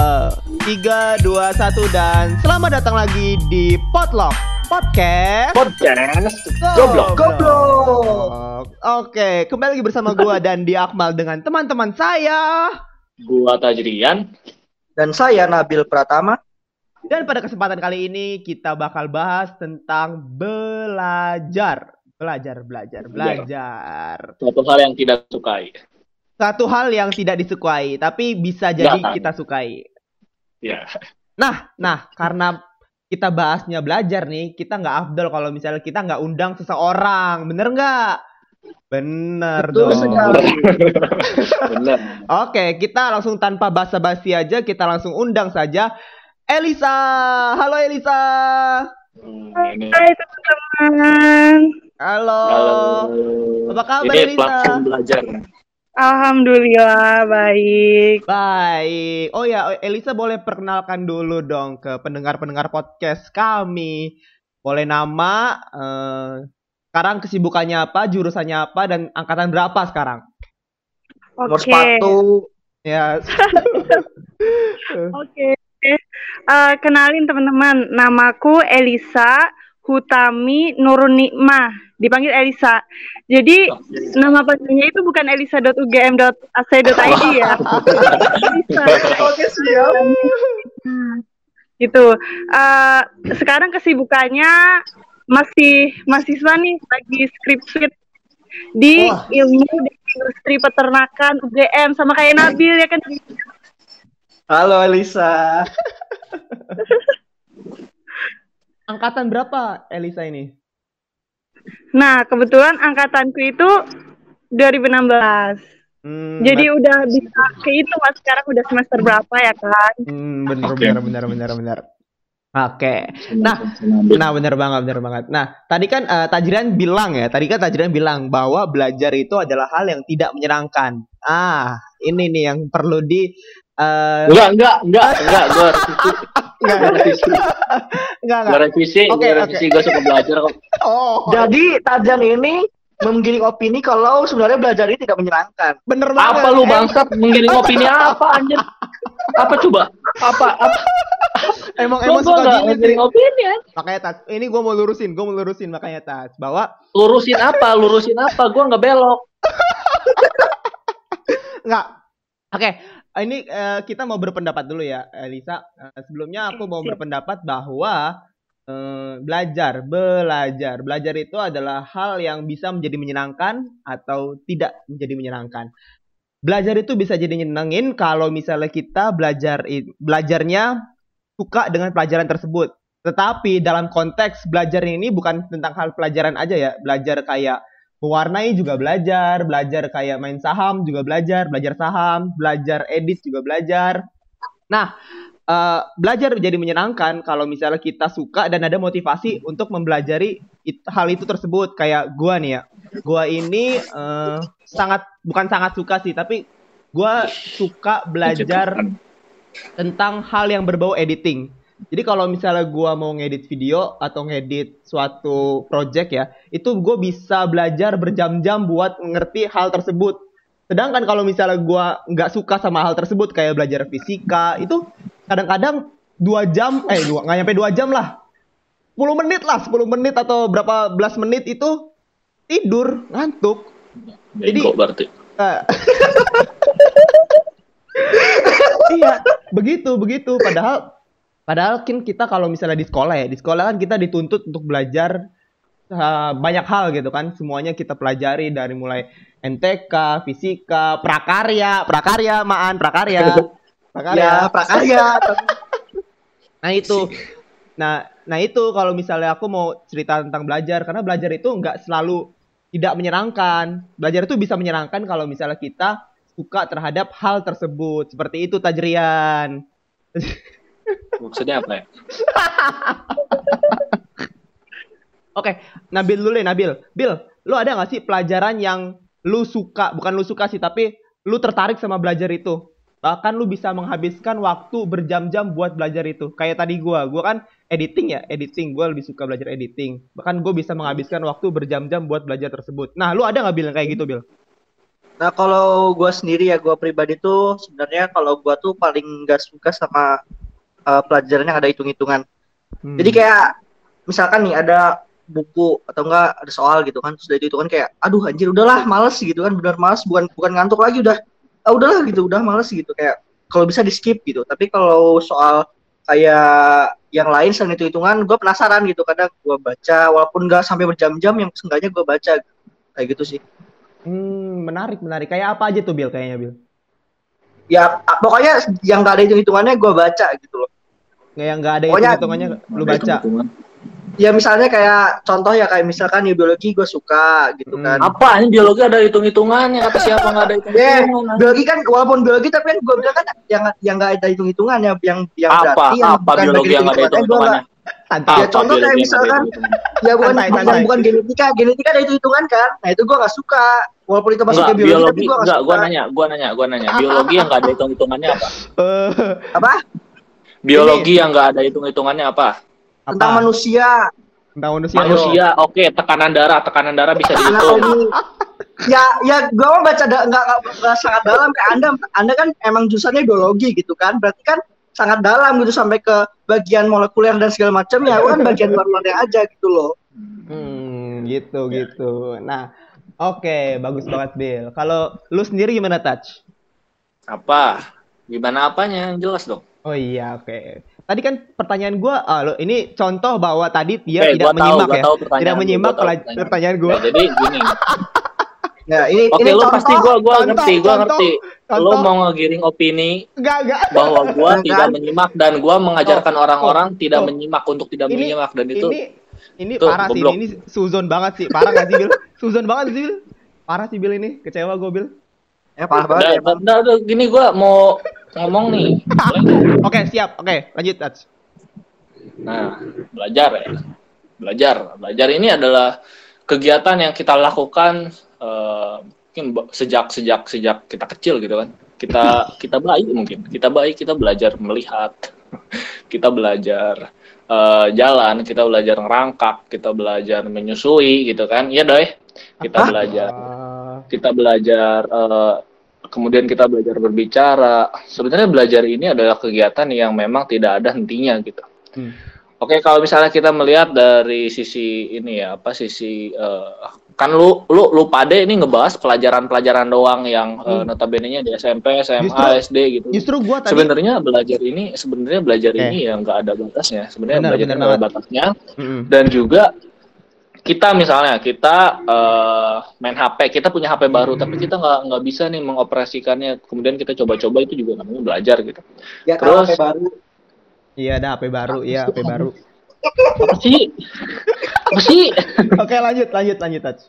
Eh, Tiga, dua, satu dan selamat datang lagi di Potluck Podcast. Podcast Goblok. Goblok. Oke, kembali lagi bersama gua dan di Akmal dengan teman-teman saya. Gua Tajrian. Dan saya Nabil Pratama. Dan pada kesempatan kali ini kita bakal bahas tentang belajar. Belajar, belajar, belajar. Suatu hal yang tidak sukai. Satu hal yang tidak disukai, tapi bisa jadi Jangan. kita sukai. Ya. Nah, nah, karena kita bahasnya belajar nih, kita nggak afdol kalau misalnya kita nggak undang seseorang, bener nggak? Bener Betul dong. sekali. Bener. Oke, kita langsung tanpa basa-basi aja, kita langsung undang saja Elisa. Halo Elisa. Hmm, ini. Hai teman-teman. Halo. Halo. Apa kabar, Ini Elisa? platform belajar. Alhamdulillah baik. Baik. Oh ya, Elisa boleh perkenalkan dulu dong ke pendengar-pendengar podcast kami. Boleh nama, eh, sekarang kesibukannya apa, jurusannya apa, dan angkatan berapa sekarang? Nomor Oke. sepatu. Ya. Oke. Eh, kenalin teman-teman, namaku Elisa Hutami Nurun Nikmah. Dipanggil Elisa. Jadi nama panjangnya itu bukan elisa.ugm.ac.id ya. Elisa. Oke siap. gitu. Eh, sekarang kesibukannya masih mahasiswa nih lagi skripsi di Wah. ilmu di industri peternakan UGM sama kayak Nabil ya kan. Halo Elisa. Angkatan berapa Elisa ini? Nah, kebetulan angkatanku itu 2016. Hmm, Jadi udah bisa ke itu Mas sekarang udah semester berapa ya kan? Hmm, bener, Oke. bener, bener, bener, bener. Oke. Nah, Nah, bener banget, bener banget. Nah, tadi kan eh, Tajrian bilang ya, tadi kan Tajrian bilang bahwa belajar itu adalah hal yang tidak menyenangkan. Ah, ini nih yang perlu di eh Enggak, enggak, enggak, enggak, Enggak, Gua enggak. revisi. Gua revisi. Gua suka belajar kok. Oh, Jadi Tajan ini menggiring opini kalau sebenarnya belajar ini tidak menyenangkan. bener banget. Apa lu Em- bangsat menggiring opini apa anjir? Apa coba? Apa? Apa? Emang emang suka enggak gini. opini ya. Makanya Tats, ini gue mau lurusin, gue mau lurusin makanya Tats, bahwa Lurusin apa? Lurusin apa? Gua enggak belok. Enggak. Oke, ini eh, kita mau berpendapat dulu ya, Elisa. Eh, sebelumnya aku mau berpendapat bahwa eh, belajar, belajar, belajar itu adalah hal yang bisa menjadi menyenangkan atau tidak menjadi menyenangkan. Belajar itu bisa jadi nyenengin kalau misalnya kita belajar belajarnya suka dengan pelajaran tersebut. Tetapi dalam konteks belajar ini bukan tentang hal pelajaran aja ya, belajar kayak mewarnai juga belajar, belajar kayak main saham juga belajar, belajar saham, belajar edit juga belajar. Nah, eh, belajar jadi menyenangkan kalau misalnya kita suka dan ada motivasi untuk mempelajari it- hal itu tersebut. Kayak gua nih ya, gua ini eh, sangat bukan sangat suka sih, tapi gua suka belajar tentang hal yang berbau editing. Jadi kalau misalnya gua mau ngedit video atau ngedit suatu project ya, itu gue bisa belajar berjam-jam buat ngerti hal tersebut. Sedangkan kalau misalnya gua nggak suka sama hal tersebut kayak belajar fisika, itu kadang-kadang dua jam, eh dua nggak nyampe dua jam lah, 10 menit lah, 10 menit atau berapa belas menit itu tidur ngantuk. Jadi- Bego berarti. Eh. iya, begitu, begitu. Padahal padahal kan kita kalau misalnya di sekolah ya, di sekolah kan kita dituntut untuk belajar eh, banyak hal gitu kan. Semuanya kita pelajari dari mulai NTK, fisika, prakarya, prakarya, maan, prakarya. Prakarya. Ya, prakarya. Nah itu. Nah, nah itu kalau misalnya aku mau cerita tentang belajar karena belajar itu nggak selalu tidak menyenangkan. Belajar itu bisa menyenangkan kalau misalnya kita suka terhadap hal tersebut. Seperti itu Tajrian. Maksudnya apa ya? Oke, Nabil dulu deh Nabil. Bil, lu ada nggak sih pelajaran yang lu suka, bukan lu suka sih, tapi lu tertarik sama belajar itu? Bahkan lu bisa menghabiskan waktu berjam-jam buat belajar itu. Kayak tadi gua, gua kan editing ya, editing. Gua lebih suka belajar editing. Bahkan gue bisa menghabiskan waktu berjam-jam buat belajar tersebut. Nah, lu ada nggak Bil yang kayak gitu, Bil? Nah kalau gue sendiri ya gue pribadi tuh sebenarnya kalau gue tuh paling gak suka sama uh, pelajaran yang ada hitung-hitungan. Hmm. Jadi kayak misalkan nih ada buku atau enggak ada soal gitu kan terus dari itu kan kayak aduh anjir udahlah males gitu kan benar males bukan bukan ngantuk lagi udah ah, udahlah gitu udah males gitu kayak kalau bisa di skip gitu tapi kalau soal kayak yang lain selain itu hitungan gue penasaran gitu kadang gue baca walaupun nggak sampai berjam-jam yang seenggaknya gue baca kayak gitu sih Hmm, menarik, menarik. Kayak apa aja tuh, Bill, kayaknya, Bill? Ya pokoknya yang nggak ada hitung hitungannya gue baca gitu loh yang nggak ada Pokoknya- hitung-hitungannya, lu Ada baca. ya misalnya kayak contoh ya kayak misalkan di biologi gue suka gitu Hmm. kan Apa ini biologi ada hitung-hitungannya? Kata siapa nggak ada Ya, hitung-hitungan? biologi kan walaupun biologi tapi kan gue bilang kan yang yang nggak ada hitung hitungannya yang yang Apa berarti yang apa bukan biologi yang nggak ada hitung-hitungannya, gua hitung-hitungannya? Santai. Ya, contoh kayak misalkan- ya bukan santai. bukan genetika genetika ada hitung hitungan kan nah itu gue nggak suka walaupun itu masuk Enggak, ke biologi, biologi, nggak enggak, gua nanya, gua nanya, gua nanya. Biologi yang nggak ada hitung-hitungannya apa? Eh, apa Biologi yang nggak ada hitung-hitungannya apa? tentang apa? manusia Tentang manusia. Manusia, oke, tekanan darah, tekanan darah bisa Nah, dihitung. ini- ya ya gue mau baca da- nggak nggak nggak sangat dalam kayak anda anda kan emang jurusannya biologi gitu kan berarti kan sangat dalam gitu sampai ke bagian molekuler dan segala macam ya gua kan bagian luar-luarnya aja gitu loh Hmm, gitu, gitu. Nah, oke, bagus banget, Bill. Kalau lu sendiri gimana, Touch? Apa? Gimana apanya? Yang jelas dong. Oh iya, oke. Tadi kan pertanyaan gua, ah, lo, ini contoh bahwa tadi dia Oke, tidak tahu, menyimak ya. tahu pertanyaan Tidak menyimak gua pertanyaan. pertanyaan gua. Ya, jadi gini. ya ini Oke, ini lu contoh pasti gua gua ngerti, gua contoh, ngerti. Lu contoh. mau ngegiring opini Enggak, enggak. bahwa Kan? tidak menyimak dan gua mengajarkan Oh, orang-orang oh, tidak oh. menyimak untuk tidak Ini- menyimak dan itu Ini ini Tuh, parah sih, goblok. ini suzon banget sih. Parah gak sih, Bill? Suzon banget sih, Bill. Parah sih, Bill ini. Kecewa gua, Bill. ya parah udah, banget udah, udah, gini gua mau ngomong nih. Oke, siap. Oke, lanjut, Touch. Nah, belajar ya. Belajar. Belajar ini adalah kegiatan yang kita lakukan eh, mungkin sejak sejak sejak kita kecil gitu kan. Kita kita bayi mungkin. Kita bayi kita belajar melihat. kita belajar eh, jalan, kita belajar ngerangkak, kita belajar menyusui gitu kan. Iya, Doi. Kita Apa? belajar kita belajar eh, kemudian kita belajar berbicara. Sebenarnya belajar ini adalah kegiatan yang memang tidak ada hentinya gitu. Hmm. Oke, kalau misalnya kita melihat dari sisi ini ya, apa sisi eh, kan lu lu lu pade ini ngebahas pelajaran-pelajaran doang yang eh, Hmm. notabene-nya di SMP, SMA, Justru- SD gitu. justru gua tadi Sebenarnya belajar ini sebenarnya belajar Oke. ini yang nggak ada batasnya. Sebenarnya Benar, belajar nggak ada batasnya Mm-mm. dan juga kita misalnya kita eh, main HP kita punya HP baru tapi kita nggak nggak bisa nih mengoperasikannya kemudian kita coba-coba itu juga namanya belajar gitu ya kalau Terus- kayak baru Iya, ada HP baru. Iya, HP baru. Apa sih apa sih Oke, lanjut, lanjut, lanjut, Touch.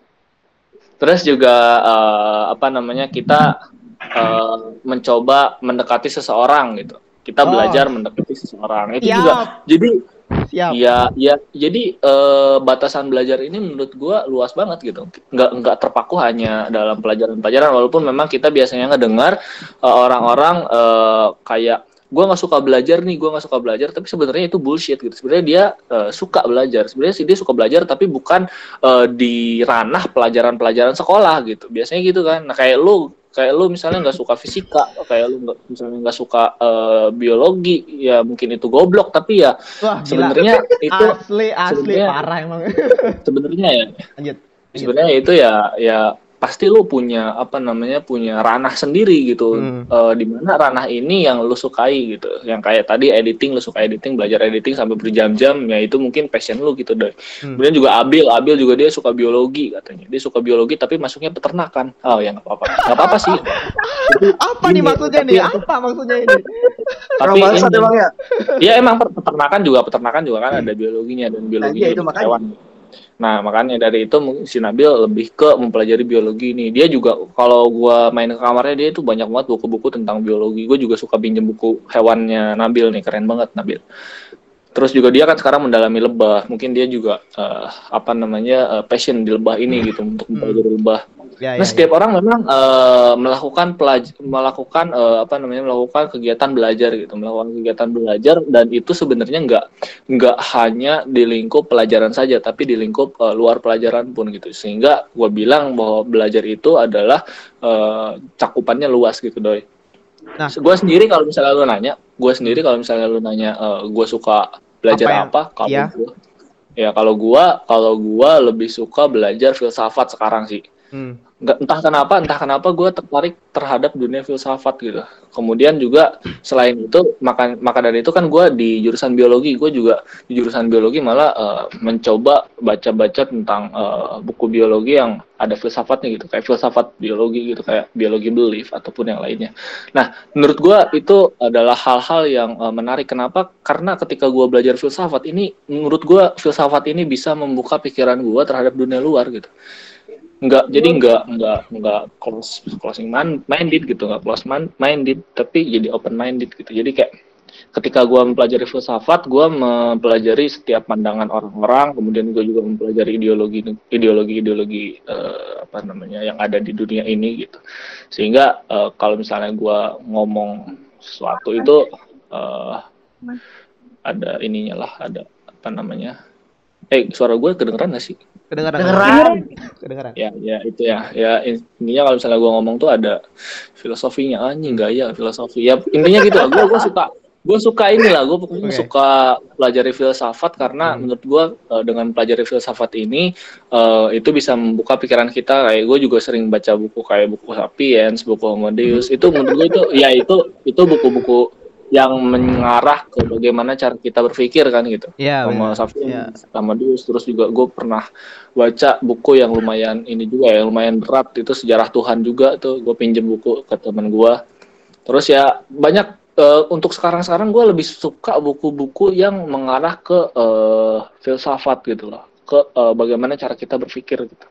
terus juga eh, apa namanya kita eh, mencoba mendekati seseorang gitu kita Oh. belajar mendekati seseorang itu Siap. juga jadi Siap. Iya, iya. Jadi eh, batasan belajar ini menurut gua luas banget gitu. Nggak nggak terpaku hanya dalam pelajaran-pelajaran. Walaupun memang kita biasanya ngedengar orang-orang eh, kayak gua nggak suka belajar nih, gua nggak suka belajar. Tapi sebenarnya itu bullshit gitu. Sebenarnya dia eh, suka belajar. Sebenarnya sih dia suka belajar, tapi bukan eh, di ranah pelajaran-pelajaran sekolah gitu. Biasanya gitu kan. Nah kayak lu kayak lu misalnya nggak suka fisika, kayak lu nggak misalnya nggak suka eh, biologi, ya mungkin itu goblok. Tapi ya sebenarnya itu asli asli sebenarnya- parah emang. sebenarnya ya Lanjut. sebenarnya itu ya ya pasti lu punya apa namanya punya ranah sendiri gitu Hmm. Eh, di mana ranah ini yang lu sukai gitu yang kayak tadi editing lu suka editing belajar editing sampai berjam-jam ya itu mungkin passion lu gitu deh Hmm. kemudian juga Abil Abil juga dia suka biologi katanya dia suka biologi tapi masuknya peternakan oh ya nggak apa-apa nggak apa-apa sih Apa Gini, nih maksudnya nih? Apa maksudnya ini? tapi ini- emang ya ya emang peternakan juga peternakan juga kan ada biologinya dan biologi iya, itu juga makanya. Nah makanya dari itu si Nabil lebih ke mempelajari biologi ini. Dia juga kalau gua main ke kamarnya dia itu banyak banget buku-buku tentang biologi. Gue juga suka pinjem buku hewannya Nabil nih keren banget Nabil. Terus juga dia kan sekarang mendalami lebah. Mungkin dia juga eh, apa namanya eh, passion di lebah ini gitu untuk belajar lebah. Ya, Nah, ya, setiap orang memang eh, melakukan pelaj melakukan eh, apa namanya melakukan kegiatan belajar gitu, melakukan kegiatan belajar dan itu sebenarnya nggak nggak hanya di lingkup pelajaran saja, tapi di lingkup eh, luar pelajaran pun gitu. Sehingga gue bilang bahwa belajar itu adalah eh, cakupannya luas gitu, doi. Nah. gue sendiri kalau misalnya lu nanya, gue sendiri kalau misalnya lu nanya, gue suka belajar Apa yang- apa? Kalau iya. gua, ya kalau gua kalau gua lebih suka belajar filsafat sekarang sih Hmm. entah kenapa entah kenapa gue tertarik terhadap dunia filsafat gitu. Kemudian juga selain itu maka maka dari itu kan gue di jurusan biologi. Gue juga di jurusan biologi malah eh, mencoba baca-baca tentang eh, buku biologi yang ada filsafatnya gitu. Kayak filsafat biologi gitu kayak biologi belief ataupun yang lainnya. Nah menurut gue itu adalah hal-hal yang eh, menarik. Kenapa? Karena ketika gue belajar filsafat ini menurut gue filsafat ini bisa membuka pikiran gue terhadap dunia luar gitu nggak jadi nggak nggak nggak close closing man- minded gitu nggak close man- minded tapi jadi open minded gitu. Jadi kayak ketika gua mempelajari filsafat gua mempelajari setiap pandangan orang-orang kemudian gue juga mempelajari ideologi ideologi ideologi eh, apa namanya yang ada di dunia ini gitu. Sehingga eh, kalau misalnya gua ngomong sesuatu itu eh, ada ininya lah ada apa namanya eh suara gue kedengeran gak sih Kedengaran. Kedengeran. Kedengaran. ya ya itu ya ya intinya kalau misalnya gue ngomong tuh ada filosofinya anjing gaya filosofi ya intinya gitu lah gue gue suka gue suka inilah gue pokoknya Oke. suka pelajari filsafat karena Hmm. menurut gue eh, dengan pelajari filsafat ini eh, itu bisa membuka pikiran kita kayak gue juga sering baca buku kayak buku sapiens buku Homo Deus itu menurut gue itu ya itu itu buku-buku yang mengarah ke bagaimana cara kita berpikir kan gitu Iya, Homo benar. Iya. sapiens, Homo Deus, terus juga gue pernah baca buku yang lumayan ini juga ya, lumayan berat itu sejarah Tuhan juga tuh, gue pinjem buku ke teman gue. Terus ya banyak eh, untuk sekarang-sekarang gue lebih suka buku-buku yang mengarah ke eh, filsafat gitu loh, ke eh, bagaimana cara kita berpikir gitu.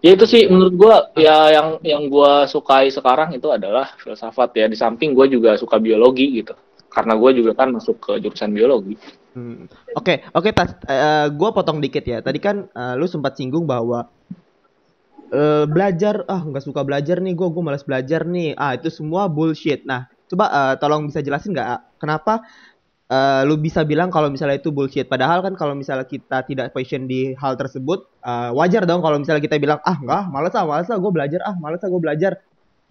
Ya itu sih menurut gue ya yang yang gue sukai sekarang itu adalah filsafat ya. Di samping gue juga suka biologi gitu, karena gue juga kan masuk ke jurusan biologi. Hmm. Oke, oke Tas, gue potong dikit ya. Tadi kan eh, lu sempat singgung bahwa eh, belajar, ah nggak suka belajar nih, gue gue malas belajar nih. Ah itu semua bullshit. Nah, coba eh, tolong bisa jelasin nggak kenapa eh, lu bisa bilang kalau misalnya itu bullshit? Padahal kan kalau misalnya kita tidak passion di hal tersebut, eh, wajar dong kalau misalnya kita bilang ah nggak, malas ah, malas ah gue belajar, ah malas ah gue belajar.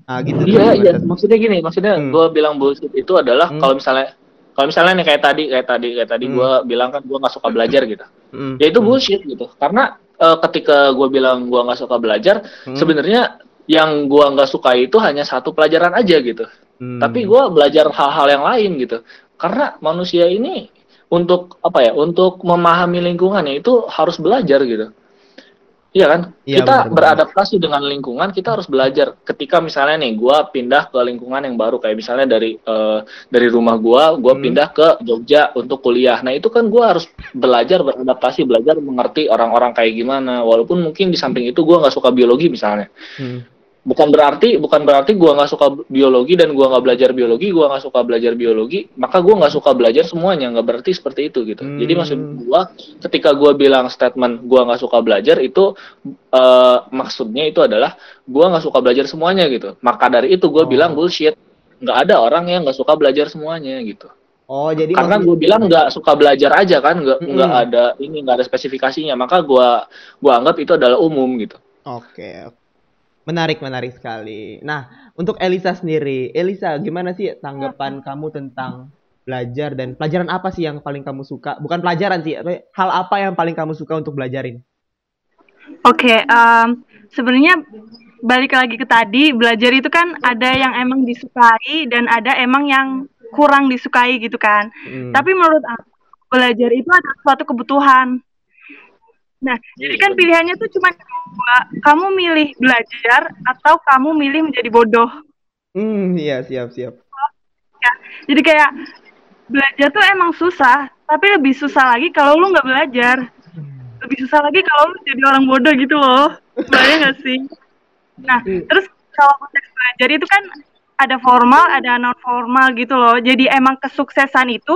Ah gitu. Iya, iya. Maksudnya gini, maksudnya Hmm. gue bilang bullshit itu adalah Hmm. kalau misalnya kalau misalnya nih kayak tadi, kayak tadi, kayak tadi Hmm. gue bilang kan gue nggak suka belajar gitu. Hmm. Ya itu Hmm. bullshit gitu. Karena eh, ketika gue bilang gue nggak suka belajar, Hmm. sebenarnya yang gue nggak suka itu hanya satu pelajaran aja gitu. Hmm. Tapi gue belajar hal-hal yang lain gitu. Karena manusia ini untuk apa ya? Untuk memahami lingkungannya itu harus belajar gitu. Iya kan? Iya, kita benar-benar. beradaptasi dengan lingkungan, kita harus belajar. Ketika misalnya nih, gue pindah ke lingkungan yang baru, kayak misalnya dari eh, dari rumah gue, gue Hmm. pindah ke Jogja untuk kuliah. Nah itu kan gue harus belajar beradaptasi, belajar mengerti orang-orang kayak gimana. Walaupun mungkin di samping itu gue nggak suka biologi misalnya Hmm. Bukan berarti bukan berarti gua nggak suka biologi dan gua nggak belajar biologi gua nggak suka belajar biologi maka gua nggak suka belajar semuanya nggak berarti seperti itu gitu. Jadi Hmm. maksud gua ketika gua bilang statement gua nggak suka belajar itu eh, maksudnya itu adalah gua nggak suka belajar semuanya gitu. Maka dari itu gua Oh. bilang bullshit. Nggak ada orang yang nggak suka belajar semuanya gitu. Oh jadi karena maksud- gue bilang nggak suka belajar aja kan nggak nggak ada ini nggak ada spesifikasinya. Maka gua gua anggap itu adalah umum gitu. Oke, oke. Menarik menarik sekali. Nah, untuk Elisa sendiri, Elisa gimana sih tanggapan kamu tentang belajar dan pelajaran apa sih yang paling kamu suka? Bukan pelajaran sih, hal apa yang paling kamu suka untuk belajarin? Oke, em, sebenarnya balik lagi ke tadi, belajar itu kan ada yang emang disukai dan ada emang yang kurang disukai gitu kan. Hmm. Tapi menurut aku, belajar itu adalah suatu kebutuhan. Nah, jadi kan pilihannya tuh cuma dua. Kamu milih belajar atau kamu milih menjadi bodoh. Hmm, iya siap siap. Ya, jadi kayak belajar tuh emang susah, tapi lebih susah lagi kalau lu nggak belajar. Lebih susah lagi kalau lu jadi orang bodoh gitu loh. Bayang gak sih? Nah, terus kalau konteks belajar itu kan ada formal, ada non formal gitu loh. Jadi emang kesuksesan itu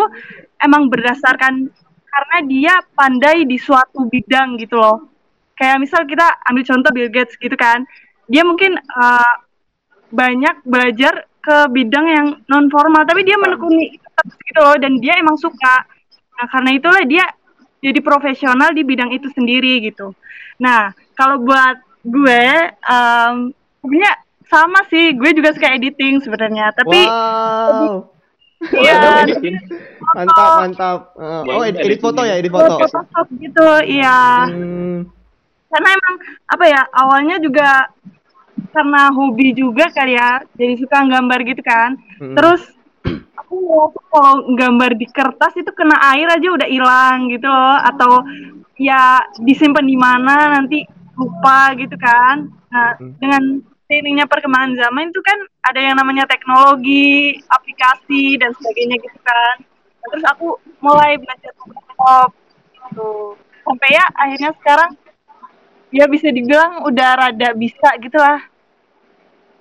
emang berdasarkan karena dia pandai di suatu bidang gitu loh. Kayak misal kita ambil contoh Bill Gates gitu kan. Dia mungkin uh, banyak belajar ke bidang yang non formal tapi dia menekuni gitu loh dan dia emang suka. Nah, karena itulah dia jadi profesional di bidang itu sendiri gitu. Nah, kalau buat gue um, sebenarnya sama sih, gue juga suka editing sebenarnya, tapi wow. Iya. mantap, mantap. Uh, oh, edit, edit foto ya, edit foto. Photoshop gitu, iya. Hmm. Karena emang apa ya, awalnya juga karena hobi juga kali ya, jadi suka gambar gitu kan. Hmm. Terus aku kalau gambar di kertas itu kena air aja udah hilang gitu loh, atau ya disimpan di mana nanti lupa gitu kan. Nah, hmm. dengan seiringnya perkembangan zaman itu kan ada yang namanya teknologi, aplikasi dan sebagainya gitu kan. Terus aku mulai belajar Photoshop gitu. Sampai ya akhirnya sekarang ya bisa dibilang udah rada bisa gitu lah.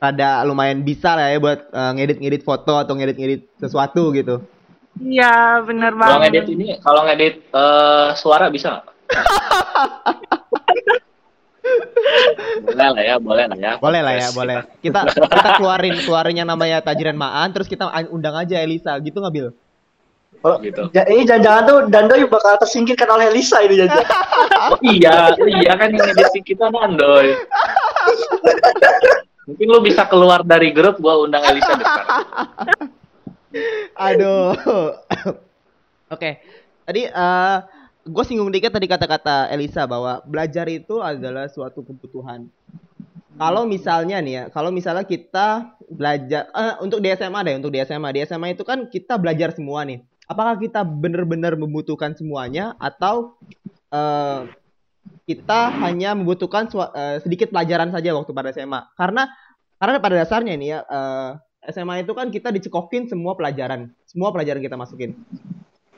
Rada lumayan bisa lah ya buat uh, ngedit-ngedit foto atau ngedit-ngedit sesuatu gitu. Iya, bener banget. Kalau ngedit ini, kalau ngedit uh, suara bisa nggak? boleh lah ya, boleh lah ya. Boleh lah ya, boleh. Kita kita keluarin keluarinnya namanya Tajiran Maan, terus kita undang aja Elisa, gitu nggak Bil? Oh, gitu. Ja, ini jangan-jangan tuh Dandoy bakal tersingkirkan oleh Elisa ini jangan. oh, iya, iya kan ini edisi kita Dandoy. Mungkin lu bisa keluar dari grup gua undang Elisa depan. Aduh. Oke. Okay. Tadi uh, gue singgung dikit tadi kata-kata Elisa bahwa belajar itu adalah suatu kebutuhan. Kalau misalnya nih ya, kalau misalnya kita belajar uh, untuk di SMA deh, untuk di SMA, di SMA itu kan kita belajar semua nih. Apakah kita benar-benar membutuhkan semuanya atau uh, kita hanya membutuhkan uh, sedikit pelajaran saja waktu pada SMA? Karena karena pada dasarnya nih ya, uh, SMA itu kan kita dicekokin semua pelajaran, semua pelajaran kita masukin.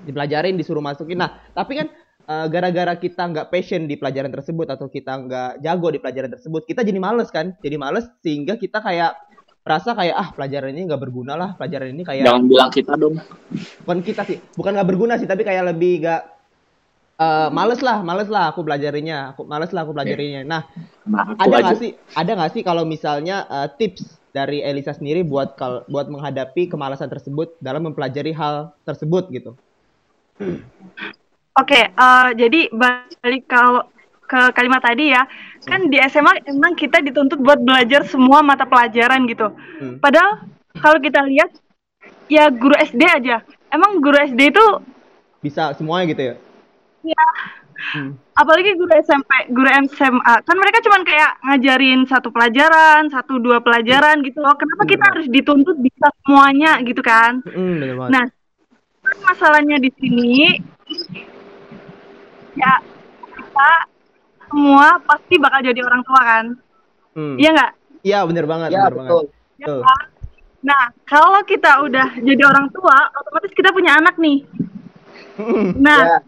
Dipelajarin disuruh masukin. Nah tapi kan uh, gara-gara kita nggak passion di pelajaran tersebut atau kita nggak jago di pelajaran tersebut kita jadi males kan? Jadi males sehingga kita kayak rasa kayak ah pelajaran ini nggak berguna lah pelajaran ini kayak jangan bilang kita dong. Bukan kita sih bukan nggak berguna sih tapi kayak lebih nggak uh, males lah males lah aku pelajarinya aku males lah aku pelajarinya. Nah, nah ada nggak sih ada nggak sih kalau misalnya uh, tips dari Elisa sendiri buat kal buat menghadapi kemalasan tersebut dalam mempelajari hal tersebut gitu? Oke, okay, uh, eh, jadi balik kalau ke kalimat tadi ya, kan di SMA emang kita dituntut buat belajar semua mata pelajaran gitu. Hmm. Padahal kalau kita lihat ya guru SD aja, emang guru SD itu bisa semuanya gitu ya? Iya. Hmm. Apalagi guru SMP, guru SMA, kan mereka cuman kayak ngajarin satu pelajaran, satu dua pelajaran gitu loh. Kenapa hmm. kita harus dituntut bisa semuanya gitu kan? Hmm, nah, masalahnya di sini ya kita semua pasti bakal jadi orang tua kan hmm. iya nggak iya benar banget ya, benar banget ya, kan? nah kalau kita udah jadi orang tua otomatis kita punya anak nih hmm. nah ya.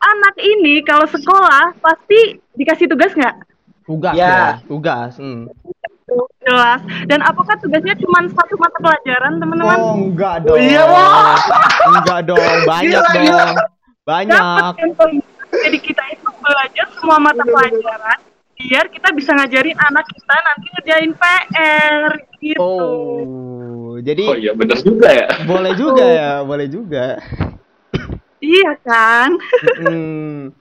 anak ini kalau sekolah pasti dikasih tugas nggak tugas ya, ya tugas hmm jelas. Dan apakah tugasnya cuma satu mata pelajaran, teman-teman? Oh, enggak dong. Oh, iya. Enggak dong, banyak gila, dong. Gila. Banyak. Jadi kita itu belajar semua mata pelajaran biar kita bisa ngajarin anak kita nanti ngerjain PR gitu. Oh, jadi Oh iya benar juga ya. Boleh juga ya, boleh juga. Iya kan? hmm.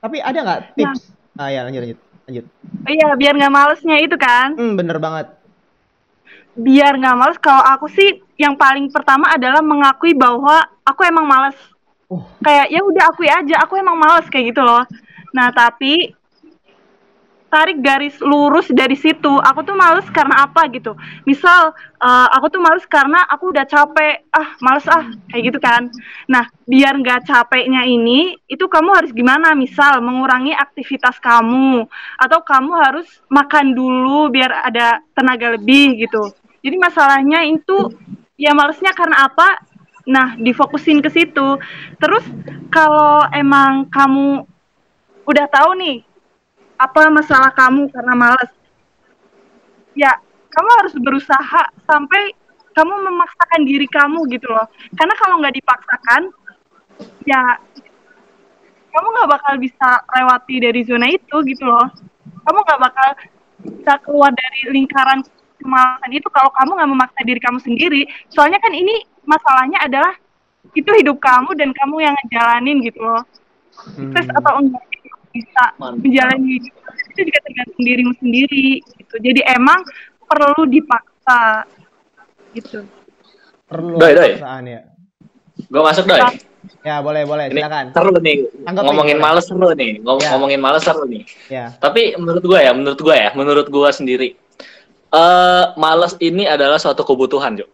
Tapi ada nggak tips? Nah. Ah ya lanjut lanjut lanjut iya biar nggak malesnya itu kan hmm, bener banget biar nggak males kalau aku sih yang paling pertama adalah mengakui bahwa aku emang males uh. kayak ya udah akui aja aku emang males kayak gitu loh nah tapi tarik garis lurus dari situ. Aku tuh males karena apa gitu. Misal uh, aku tuh males karena aku udah capek. Ah males ah kayak gitu kan. Nah biar nggak capeknya ini itu kamu harus gimana? Misal mengurangi aktivitas kamu. Atau kamu harus makan dulu biar ada tenaga lebih gitu. Jadi masalahnya itu ya malesnya karena apa? Nah difokusin ke situ. Terus kalau emang kamu udah tahu nih apa masalah kamu karena malas ya kamu harus berusaha sampai kamu memaksakan diri kamu gitu loh. Karena kalau nggak dipaksakan ya kamu nggak bakal bisa lewati dari zona itu gitu loh. Kamu nggak bakal bisa keluar dari lingkaran kemalasan itu kalau kamu nggak memaksa diri kamu sendiri. Soalnya kan ini masalahnya adalah itu hidup kamu dan kamu yang ngejalanin gitu loh. Sukses Hmm. atau enggak bisa Mantap. menjalani hidup itu juga tergantung dirimu sendiri gitu jadi emang perlu dipaksa gitu Perlu Doi, doi. paksaan ya. Gue masuk doi. Ya, boleh, boleh. Ini Silakan. seru nih. Tanggapin, ngomongin boleh. males seru nih. Ngom- Ya. Ngomongin males seru nih. Ya. Tapi menurut gue ya, menurut gue ya, menurut gue sendiri, eh males ini adalah suatu kebutuhan, Jo.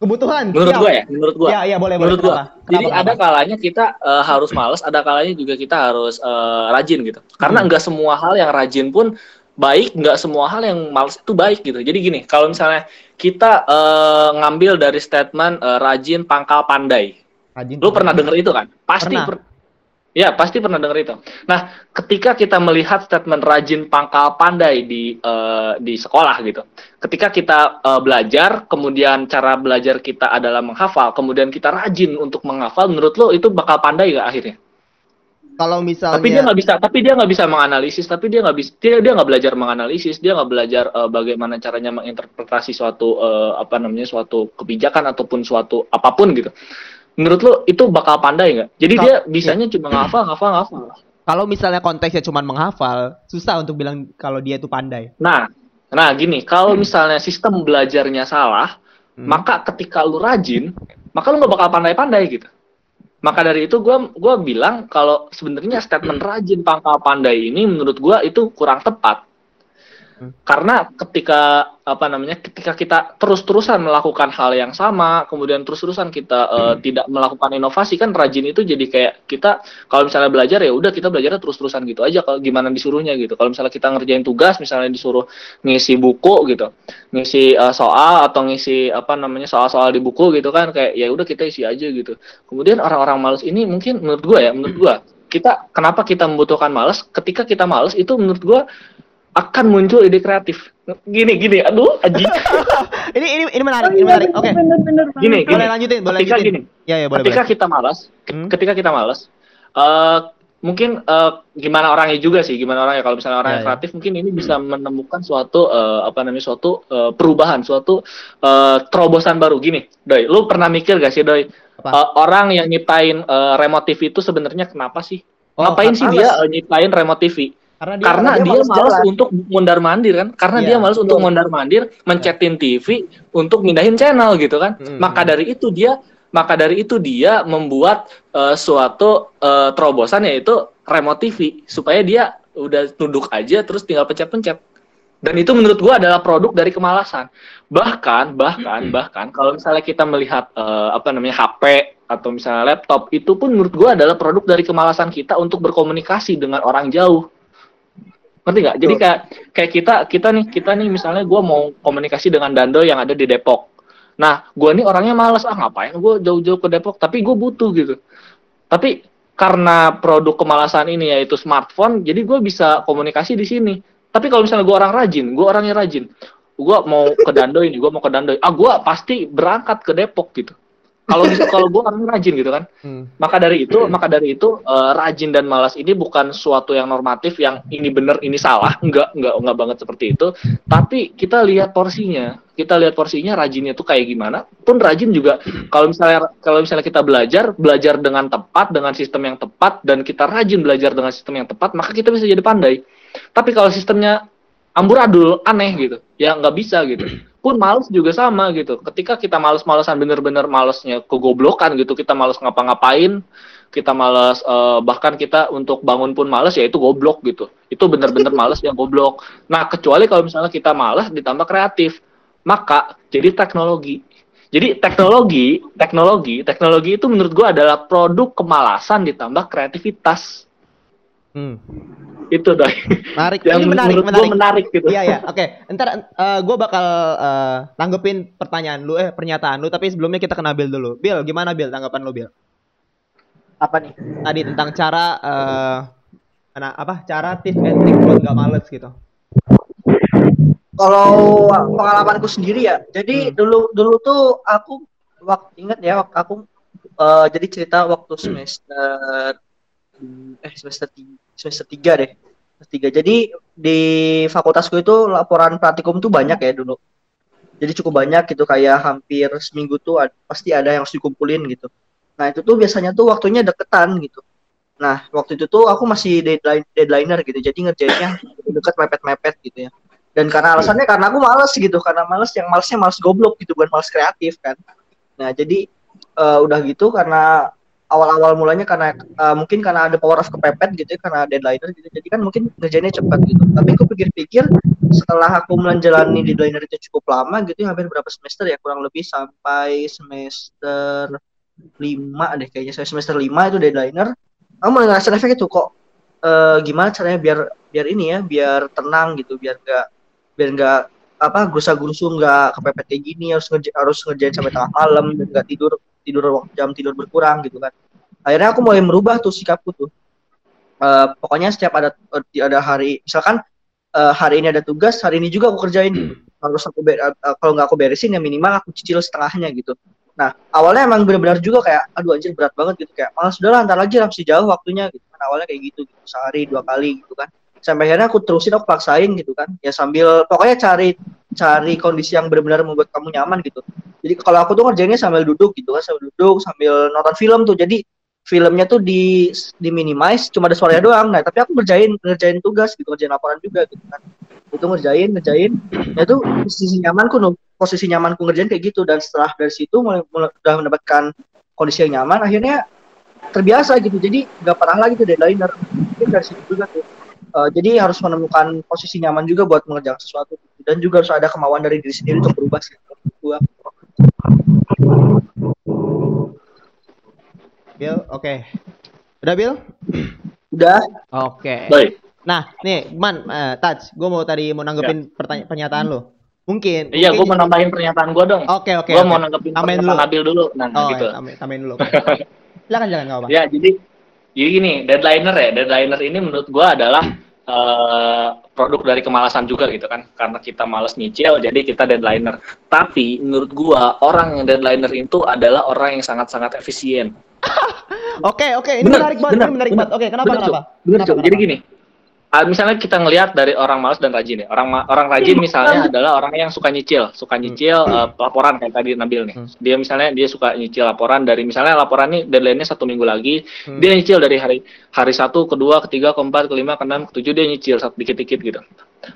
Kebutuhan. Menurut gue ya, menurut gue. Ya, ya boleh, boleh. menurut gua. Kenapa? Jadi Kenapa, ada kalanya kita eh, harus males, ada kalanya juga kita harus eh, rajin gitu. Karena Hmm. nggak semua hal yang rajin pun baik, nggak semua hal yang males itu baik gitu. Jadi gini, kalau misalnya kita eh, ngambil dari statement eh, rajin pangkal pandai, Rajin. lu pernah denger itu kan? Pasti Pernah. per- Ya, pasti pernah denger itu. Nah, ketika kita melihat statement rajin pangkal pandai di eh, di sekolah gitu. Ketika kita eh, belajar, kemudian cara belajar kita adalah menghafal, kemudian kita rajin untuk menghafal, menurut lo itu bakal pandai gak akhirnya? Kalau misalnya Tapi dia nggak bisa, tapi dia nggak bisa menganalisis, tapi dia nggak bisa, dia dia nggak belajar menganalisis, dia nggak belajar eh, bagaimana caranya menginterpretasi suatu eh, apa namanya suatu kebijakan ataupun suatu apa pun gitu. Menurut lo itu bakal pandai nggak? Jadi Kal- dia bisanya cuma ngafal, ngafal, ngafal. kalau misalnya konteksnya cuma menghafal, susah untuk bilang kalau dia itu pandai. Nah, nah gini, kalau misalnya sistem belajarnya salah, Hmm. maka ketika lu rajin, maka lu nggak bakal pandai-pandai gitu. Maka dari itu gua gua bilang kalau sebenarnya statement rajin pangkal pandai ini menurut gua itu kurang tepat. Hmm. Karena ketika apa namanya ketika kita terus-terusan melakukan hal yang sama, kemudian terus-terusan kita eh, tidak melakukan inovasi kan rajin itu jadi kayak kita kalau misalnya belajar ya udah kita belajarnya terus-terusan gitu aja kalau gimana disuruhnya gitu. Kalau misalnya kita ngerjain tugas misalnya disuruh ngisi buku gitu, ngisi eh, soal atau ngisi apa namanya soal-soal di buku gitu kan kayak ya udah kita isi aja gitu. Kemudian orang-orang malas ini mungkin menurut gua ya, menurut gua kita kenapa kita membutuhkan malas? Ketika kita malas itu menurut gua akan muncul ide kreatif. Gini gini, aduh anjing. ini ini ini menarik, ini menarik. Oke. bener-bener Gini, Boleh gini. lanjutin, boleh Ketika lanjutin. gini, Ya, ya, boleh, ketika boleh. kita malas, Hmm. ketika kita malas, eh mungkin eh, gimana orangnya juga sih, gimana orangnya. Kalau misalnya orang Ya, yang ya. kreatif, mungkin ini bisa menemukan suatu eh, apa namanya suatu eh, perubahan, suatu eh, terobosan baru. Gini, Doi, lu pernah mikir gak sih, Doi? Apa? eh, orang yang nyiptain eh, remote TV itu sebenarnya kenapa sih? Oh, Ngapain sih dia eh, nyiptain remote TV? Karena dia karena dia dia, malas untuk mondar mandir kan? Karena Iya, dia malas untuk mondar mandir mencetin TV untuk mindahin channel gitu kan? Mm. maka dari itu dia maka dari itu dia membuat eh, suatu eh, terobosan yaitu remote TV supaya dia udah duduk aja terus tinggal pencet-pencet. Dan itu menurut gua adalah produk dari kemalasan. Bahkan bahkan bahkan kalau misalnya kita melihat eh, apa namanya HP atau misalnya laptop itu pun menurut gua adalah produk dari kemalasan kita untuk berkomunikasi dengan orang jauh ngerti nggak? Jadi kayak kayak kita kita nih kita nih misalnya gua mau komunikasi dengan Dando yang ada di Depok. Nah gua nih orangnya males ah ngapain gua jauh-jauh ke Depok? Tapi gue butuh gitu. Tapi karena produk kemalasan ini yaitu smartphone jadi gue bisa komunikasi di sini. Tapi kalau misalnya gue orang rajin gue orangnya rajin. Gue mau ke Dando ini gue mau ke Dando. Ah gue pasti berangkat ke Depok gitu kalau bisa kalau gue orang rajin gitu kan. Hmm. maka dari itu maka dari itu eh, rajin dan malas ini bukan suatu yang normatif yang ini benar ini salah. Enggak enggak enggak banget seperti itu. Tapi kita lihat porsinya. Kita lihat porsinya rajinnya tuh kayak gimana. Pun rajin juga kalau misalnya kalau misalnya kita belajar belajar dengan tepat dengan sistem yang tepat dan kita rajin belajar dengan sistem yang tepat maka kita bisa jadi pandai. Tapi kalau sistemnya amburadul aneh gitu. Ya nggak bisa gitu pun males juga sama gitu. Ketika kita males-malesan bener-bener malesnya kegoblokan gitu kita males ngapa-ngapain kita males eh, bahkan kita untuk bangun pun males ya itu goblok gitu. Itu bener-bener males yang goblok. Nah kecuali kalau misalnya kita males ditambah kreatif. Maka jadi teknologi. Jadi teknologi teknologi teknologi itu menurut gua adalah produk kemalasan ditambah kreativitas Hmm. itu doi Menarik. yang ini menarik, menurut gua menarik. menarik gitu Iya ya, oke. Ntar gue bakal eh, tanggepin pertanyaan lu, eh pernyataan lu. Tapi sebelumnya kita kena Bill dulu. Bill, gimana Bill? Tanggapan lu Bill? Apa nih? Tadi tentang cara eh mana apa? Cara tips and trick buat gak males gitu. kalau pengalamanku sendiri ya, jadi Hmm. dulu dulu tuh aku waktu ingat ya waktu aku eh, jadi cerita waktu semester eh semester tiga, semester tiga deh semester tiga. Jadi di fakultasku itu laporan praktikum tuh banyak ya dulu. Jadi cukup banyak gitu kayak hampir seminggu tuh ad- pasti ada yang harus dikumpulin gitu. Nah itu tuh biasanya tuh waktunya deketan gitu. Nah waktu itu tuh aku masih deadline deadlineer gitu. Jadi ngerjainnya deket mepet-mepet gitu ya. Dan karena alasannya karena aku males gitu, karena males yang malesnya males goblok gitu, bukan males kreatif kan. Nah jadi eh, udah gitu karena awal-awal mulanya karena eh, mungkin karena ada power of kepepet gitu ya, karena deadlineer gitu. Jadi kan mungkin ngerjainnya cepat gitu. Tapi aku pikir-pikir setelah aku menjalani deadlineer itu cukup lama gitu ya, hampir berapa semester ya kurang lebih sampai semester lima deh kayaknya Sampai semester lima itu deadlineer aku mulai ngerasain efek itu kok eh, gimana caranya biar biar ini ya biar tenang gitu biar gak biar nggak apa gerusa gerusu nggak kepepet kayak gini harus ngerja, harus ngerjain sampai tengah malam dan nggak tidur tidur waktu jam tidur berkurang gitu kan. Akhirnya aku mulai merubah tuh sikapku tuh. Eh, pokoknya setiap ada ada hari misalkan eh, hari ini ada tugas hari ini juga aku kerjain. Gitu. harus aku eh, eh, kalau nggak aku beresin ya minimal aku cicil setengahnya gitu. Nah awalnya emang benar-benar juga kayak aduh anjir berat banget gitu. Kayak malas udah lah ntar lagi lah, masih jauh waktunya gitu kan. Awalnya kayak gitu, gitu. Sehari dua kali gitu kan sampai akhirnya aku terusin aku paksain gitu kan. Ya sambil pokoknya cari cari kondisi yang benar-benar membuat kamu nyaman gitu. Jadi kalau aku tuh ngerjainnya sambil duduk gitu kan sambil duduk sambil nonton film tuh. Jadi filmnya tuh di di minimize cuma ada suaranya doang. Nah tapi aku ngerjain ngerjain tugas gitu ngerjain laporan juga gitu kan. Itu ngerjain ngerjain. Ya itu posisi nyamanku nuh posisi nyamanku ngerjain kayak gitu. Dan setelah dari situ mulai, mulai udah mendapatkan kondisi yang nyaman akhirnya terbiasa gitu. Jadi nggak pernah lagi tuh deadlineer. Mungkin dari situ juga tuh Eh, jadi harus menemukan posisi nyaman juga buat mengerjakan sesuatu dan juga harus ada kemauan dari diri sendiri untuk berubah sih gua Bill, oke. Udah Bill? udah Oke. Baik. Nah, nih, Man, eh, Touch, gue mau tadi mau nanggepin pertanyaan pernyataan lo. Mungkin. Iya, gue mau nambahin pernyataan gue dong. Oke, oke. gue oke. mau nanggepin Tambahin pernyataan dulu. Nabil dulu. Nah, Oh, gitu. ya, tambahin, tambahin dulu. silakan, silakan, nggak apa. Ya, jadi jadi gini, deadlineer ya. Deadlineer ini menurut gue adalah eh, produk dari kemalasan juga gitu kan. Karena kita males nyicil, jadi kita deadlineer. Tapi menurut gue orang yang deadlineer itu adalah orang yang sangat-sangat efisien. Oke, oke, ini Bener, menarik banget, bener, ini menarik bener. banget. Oke, kenapa, Bener, kenapa? Bener, Kenapa, Cuk. Jadi kenapa? gini, ah, misalnya kita ngelihat dari orang malas dan rajin ya. Orang orang rajin misalnya adalah orang yang suka nyicil, suka nyicil eh, laporan kayak tadi Nabil nih. Hmm. Dia misalnya dia suka nyicil laporan dari misalnya laporan nih deadline-nya satu minggu lagi, Hmm. dia nyicil dari hari hari satu, kedua, ketiga, keempat, kelima, keenam, ketujuh dia nyicil satu dikit-dikit gitu.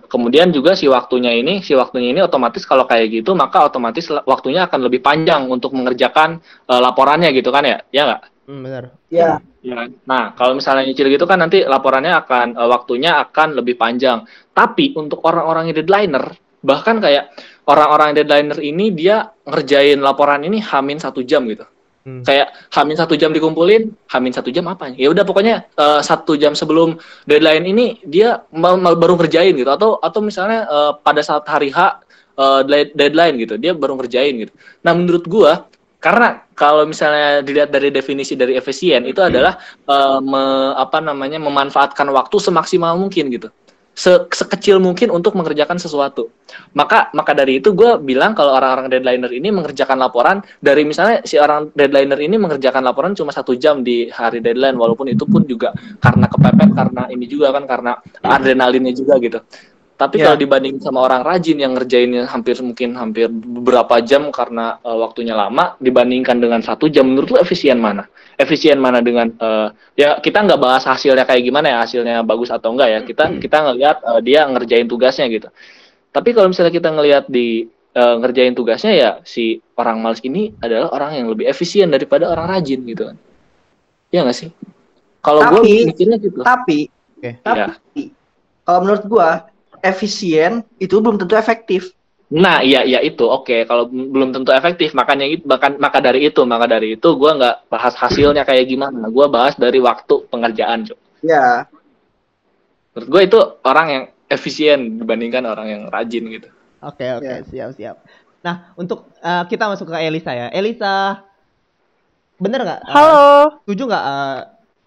Kemudian juga si waktunya ini, si waktunya ini otomatis kalau kayak gitu maka otomatis waktunya akan lebih panjang untuk mengerjakan eh, laporannya gitu kan ya, ya nggak? Hmm, benar. ya Ya. Nah, kalau misalnya nyicil gitu kan nanti laporannya akan eh, waktunya akan lebih panjang. Tapi untuk orang-orang yang deadlineer, bahkan kayak orang-orang yang deadlineer ini dia ngerjain laporan ini hamin satu jam gitu. Hmm. Kayak hamin satu jam dikumpulin, hamin satu jam apa? Ya udah pokoknya eh, satu jam sebelum deadline ini dia baru ngerjain gitu. Atau atau misalnya eh, pada saat hari H dead- deadline gitu, dia baru ngerjain gitu. Nah menurut gua karena kalau misalnya dilihat dari definisi dari efisien itu adalah eh, me- apa namanya memanfaatkan waktu semaksimal mungkin gitu. Se- sekecil mungkin untuk mengerjakan sesuatu. Maka maka dari itu gue bilang kalau orang-orang deadlineer ini mengerjakan laporan dari misalnya si orang deadlineer ini mengerjakan laporan cuma satu jam di hari deadline walaupun itu pun juga karena kepepet karena ini juga kan karena adrenalinnya juga gitu tapi Ya. kalau dibanding sama orang rajin yang ngerjainnya hampir mungkin hampir beberapa jam karena eh, waktunya lama dibandingkan dengan satu jam menurut lu efisien mana? Efisien mana dengan eh, ya kita nggak bahas hasilnya kayak gimana ya hasilnya bagus atau enggak ya. Kita kita ngelihat eh, dia ngerjain tugasnya gitu. Tapi kalau misalnya kita ngelihat di eh, ngerjain tugasnya ya si orang males ini adalah orang yang lebih efisien daripada orang rajin gitu kan. Ya nggak sih? Kalau gue mikirnya gitu. tapi Oke. tapi Ya. kalau menurut gua efisien itu belum tentu efektif Nah, iya iya itu oke. Kalau b- belum tentu efektif, makanya itu bahkan maka dari itu, maka dari itu gua nggak bahas hasilnya kayak gimana. Gua bahas dari waktu pengerjaan, Cuk. ya Menurut gue itu orang yang efisien dibandingkan orang yang rajin gitu. Oke, oke, Ya. siap, siap. Nah, untuk eh, kita masuk ke Elisa ya. Elisa, bener nggak? eh, Halo. setuju nggak eh,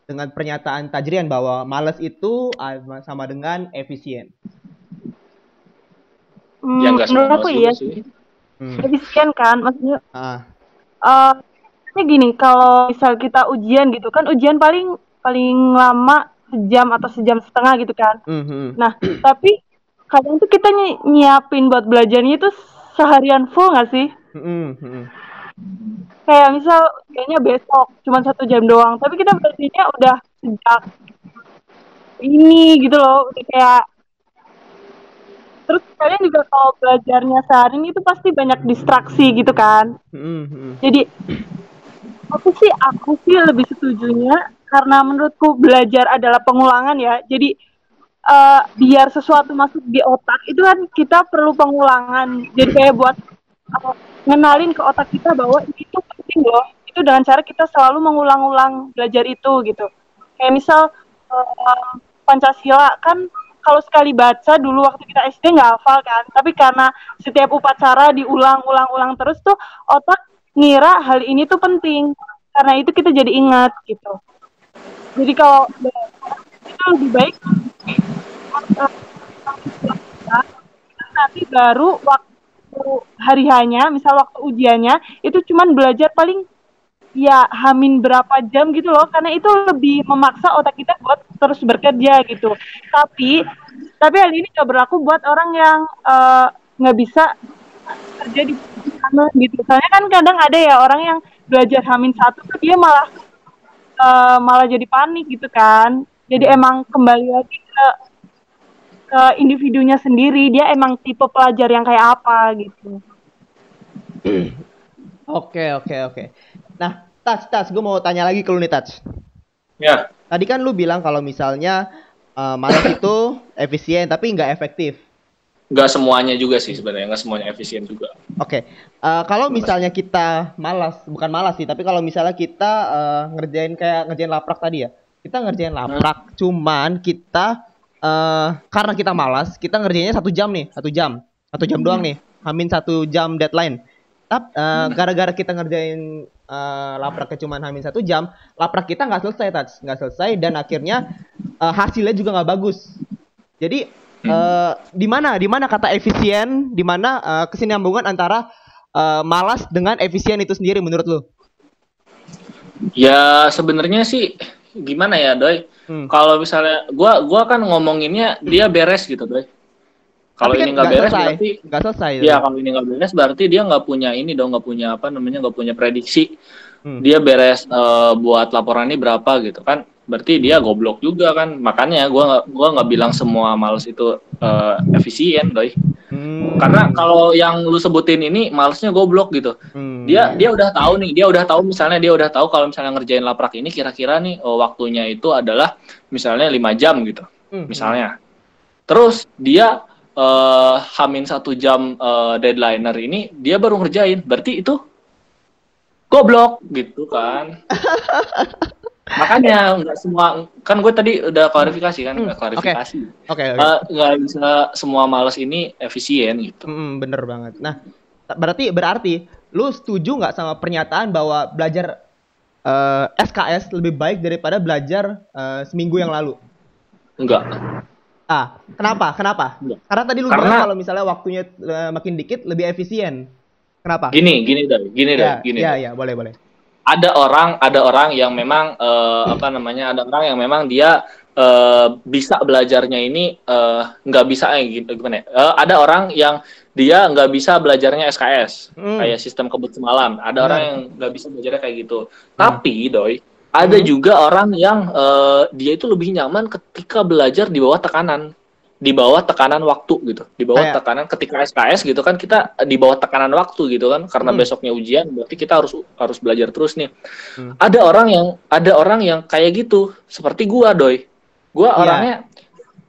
dengan pernyataan Tajrian bahwa males itu sama dengan efisien? Hmm, ya menurut aku iya sih. Hmm. efisien kan maksudnya Ah. eh ini gini kalau misal kita ujian gitu kan ujian paling paling lama sejam atau sejam setengah gitu kan Mhm. nah tapi kadang tuh kita nyi- nyiapin buat belajarnya itu seharian full nggak sih Mhm, mhm. kayak misal kayaknya besok cuma satu jam doang tapi kita belajarnya udah sejak ini gitu loh udah kayak terus kalian juga kalau belajarnya sehari itu pasti banyak distraksi gitu kan? Mhm, mhm. jadi aku sih aku sih lebih setujunya karena menurutku belajar adalah pengulangan ya. Jadi eh, biar sesuatu masuk di otak itu kan kita perlu pengulangan. Jadi kayak buat eh, ngenalin ke otak kita bahwa ini tuh penting loh. Itu dengan cara kita selalu mengulang-ulang belajar itu gitu. Kayak misal eh, Pancasila kan kalau sekali baca dulu waktu kita SD nggak hafal kan. Tapi karena setiap upacara diulang-ulang-ulang terus tuh otak ngira hal ini tuh penting. Karena itu kita jadi ingat gitu. Jadi kalau itu lebih baik nanti baru waktu hari hanya misal waktu ujiannya itu cuman belajar paling ya hamin berapa jam gitu loh. Karena itu lebih memaksa otak kita buat terus bekerja gitu. Tapi tapi hal ini nggak berlaku buat orang yang eh, nggak bisa kerja di sana gitu. Soalnya kan kadang ada ya orang yang belajar hamin satu tuh dia malah eh, malah jadi panik gitu kan. Jadi emang kembali lagi ke ke individunya sendiri. Dia emang tipe pelajar yang kayak apa gitu. Oke, oke, oke. Nah, Tats, Tats, gue mau tanya lagi ke lu nih, Tats. Ya, Tadi kan lu bilang kalau misalnya eh, malas itu efisien tapi nggak efektif. nggak semuanya juga sih sebenarnya, nggak semuanya efisien juga. Oke, eh, kalau misalnya kita malas, bukan malas sih, tapi kalau misalnya kita eh, ngerjain kayak ngerjain laprak tadi ya, kita ngerjain laprak, cuman kita eh, karena kita malas, kita ngerjainnya satu jam nih, satu jam, satu jam doang nih, hamin satu jam deadline. Tapi gara-gara kita ngerjain eh, lapraknya cuman hamin satu jam, laprak kita nggak selesai, Tats, nggak selesai, dan akhirnya eh, hasilnya juga nggak bagus. Jadi eh, di mana di mana kata efisien, di mana eh, kesinambungan antara eh, malas dengan efisien itu sendiri menurut lu? Ya sebenarnya sih gimana ya, Doi? Hmm. Kalau misalnya gua gua kan ngomonginnya dia beres gitu, Doi. Kalau Tapi kan ini nggak beres selesai, berarti nggak selesai. ya kalau ini nggak beres berarti dia nggak punya ini dong, nggak punya apa namanya nggak punya prediksi. Hmm. Dia beres eh, buat laporan ini berapa gitu kan? Berarti dia goblok juga kan. Makanya gua nggak gua nggak bilang semua males itu eh, efisien, Doi. Hmm. Karena kalau yang lu sebutin ini malesnya goblok gitu. Hmm. dia dia udah tahu nih dia udah tahu misalnya dia udah tahu kalau misalnya ngerjain laprak ini kira-kira nih oh, waktunya itu adalah misalnya lima jam gitu Hmm. misalnya terus dia eh, hamin satu jam eh, deadlineer ini dia baru ngerjain berarti itu goblok gitu kan makanya nggak semua kan gue tadi udah klarifikasi kan Hmm, nggak klarifikasi Oke, oke. Eh, nggak bisa semua males ini efisien gitu Hmm, bener banget. Nah, berarti berarti lu setuju nggak sama pernyataan bahwa belajar eh, SKS lebih baik daripada belajar eh, seminggu yang lalu? enggak Ah, kenapa? Kenapa? Enggak. Karena tadi lu Karena- bilang kalau misalnya waktunya eh, makin dikit lebih efisien. Kenapa? gini gini deh gini deh ya, gini ya, deh. ya, boleh, boleh. ada orang ada orang yang memang eh, apa namanya ada orang yang memang dia eh, bisa belajarnya ini nggak bisa eh, gitu, gimana ya? Eh, ada orang yang dia nggak bisa belajarnya SKS Hmm. kayak sistem kebut semalam ada Benar. orang yang nggak bisa belajarnya kayak gitu tapi doi ada Hmm. juga orang yang eh, dia itu lebih nyaman ketika belajar di bawah tekanan di bawah tekanan waktu gitu di bawah Kayak- tekanan ketika SKS gitu kan kita di bawah tekanan waktu gitu kan karena Hmm. besoknya ujian berarti kita harus harus belajar terus nih Hmm. ada orang yang ada orang yang kayak gitu seperti gua doi gua Iya. orangnya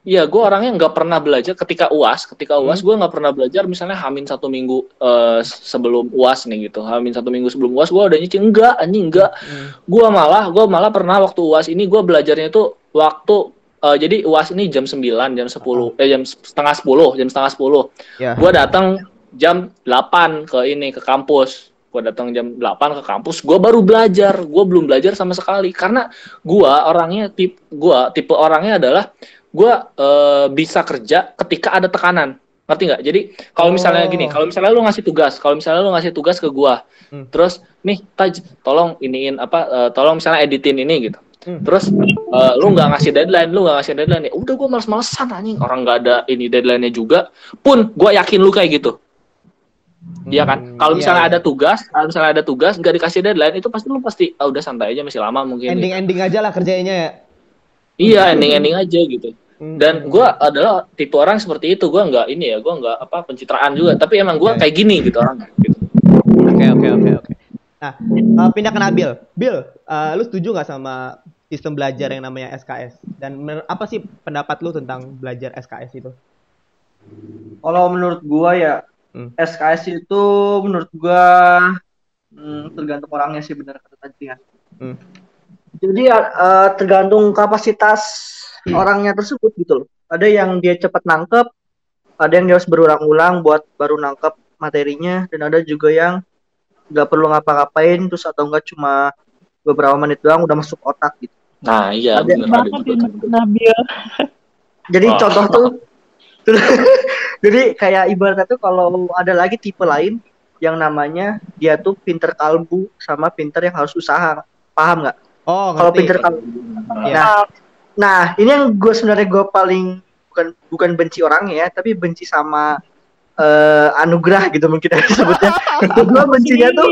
Iya, gua orangnya nggak pernah belajar ketika uas. Ketika Hmm. uas, gua nggak pernah belajar. Misalnya hamin satu minggu eh, sebelum uas nih gitu. Hamin satu minggu sebelum uas, gua udah nyicil enggak, anjing enggak. Hmm. Gua malah, gua malah pernah waktu uas ini gua belajarnya itu waktu eh, jadi uas ini jam 9, jam 10, eh jam setengah 10, jam setengah 10. Ya. Gua datang jam 8 ke ini ke kampus. Gua datang jam 8 ke kampus, gua baru belajar. Gua belum belajar sama sekali karena gua orangnya tip gua tipe orangnya adalah gua eh, bisa kerja ketika ada tekanan. Ngerti nggak? Jadi kalau misalnya Oh. gini, kalau misalnya lu ngasih tugas, kalau misalnya lu ngasih tugas ke gua, Hmm. terus nih Taj, tolong iniin apa? eh, tolong misalnya editin ini gitu. Hmm. Terus eh, lu nggak ngasih deadline, lu nggak ngasih deadline, ya udah gua males-malesan anjing. Orang nggak ada ini deadline-nya juga. Pun gua yakin lu kayak gitu. Iya kan? Hmm, Kalau iya, misalnya iya. ada tugas, kalau misalnya ada tugas nggak dikasih deadline, itu pasti lu pasti ah udah santai aja masih lama mungkin. ending ending aja lah kerjanya ya. Iya, ending-ending aja gitu. Hmm. Dan gua adalah tipe orang seperti itu. Gua nggak ini ya, gua nggak apa pencitraan juga. Tapi emang gua Iya. kayak gini gitu orang. Gitu. Oke oke oke oke. Nah, eh, pindah ke Nabil. Bill, eh, lu setuju nggak sama sistem belajar yang namanya SKS? Dan apa sih pendapat lu tentang belajar SKS itu? Kalau menurut gua ya Hmm. SKS itu menurut gua hmm, tergantung orangnya sih benar kata tadi ya. Hmm. Jadi eh, tergantung kapasitas orangnya tersebut gitu loh. Ada yang dia cepat nangkep, ada yang dia harus berulang-ulang buat baru nangkep materinya, dan ada juga yang nggak perlu ngapa-ngapain terus atau enggak cuma beberapa menit doang udah masuk otak gitu. Nah, iya Ada bener ada banget juga. ini Nabil. Jadi Wah. contoh tuh jadi kayak ibaratnya tuh kalau ada lagi tipe lain yang namanya dia tuh pinter kalbu sama pinter yang harus usaha. Paham nggak? Oh, Kalau pinter kalbu. Iya. Nah, nah ini yang gue sebenarnya gue paling bukan bukan benci orangnya ya, tapi benci sama eh, anugerah gitu mungkin ya disebutnya. gue bencinya tuh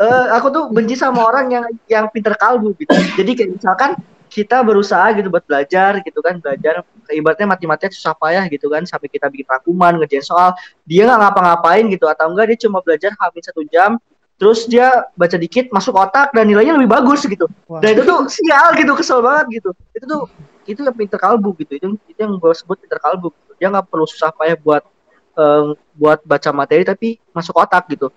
eh aku tuh benci sama orang yang yang pinter kalbu gitu. Jadi kayak misalkan kita berusaha gitu buat belajar gitu kan belajar ibaratnya mati-matian susah payah gitu kan sampai kita bikin rangkuman ngerjain soal dia nggak ngapa-ngapain gitu atau enggak dia cuma belajar hampir satu jam terus dia baca dikit masuk otak dan nilainya lebih bagus gitu Wah. dan itu tuh sial gitu kesel banget gitu itu tuh itu yang pinter kalbu gitu itu itu yang gue sebut pinter kalbu gitu. dia nggak perlu susah payah buat eh, buat baca materi tapi masuk otak gitu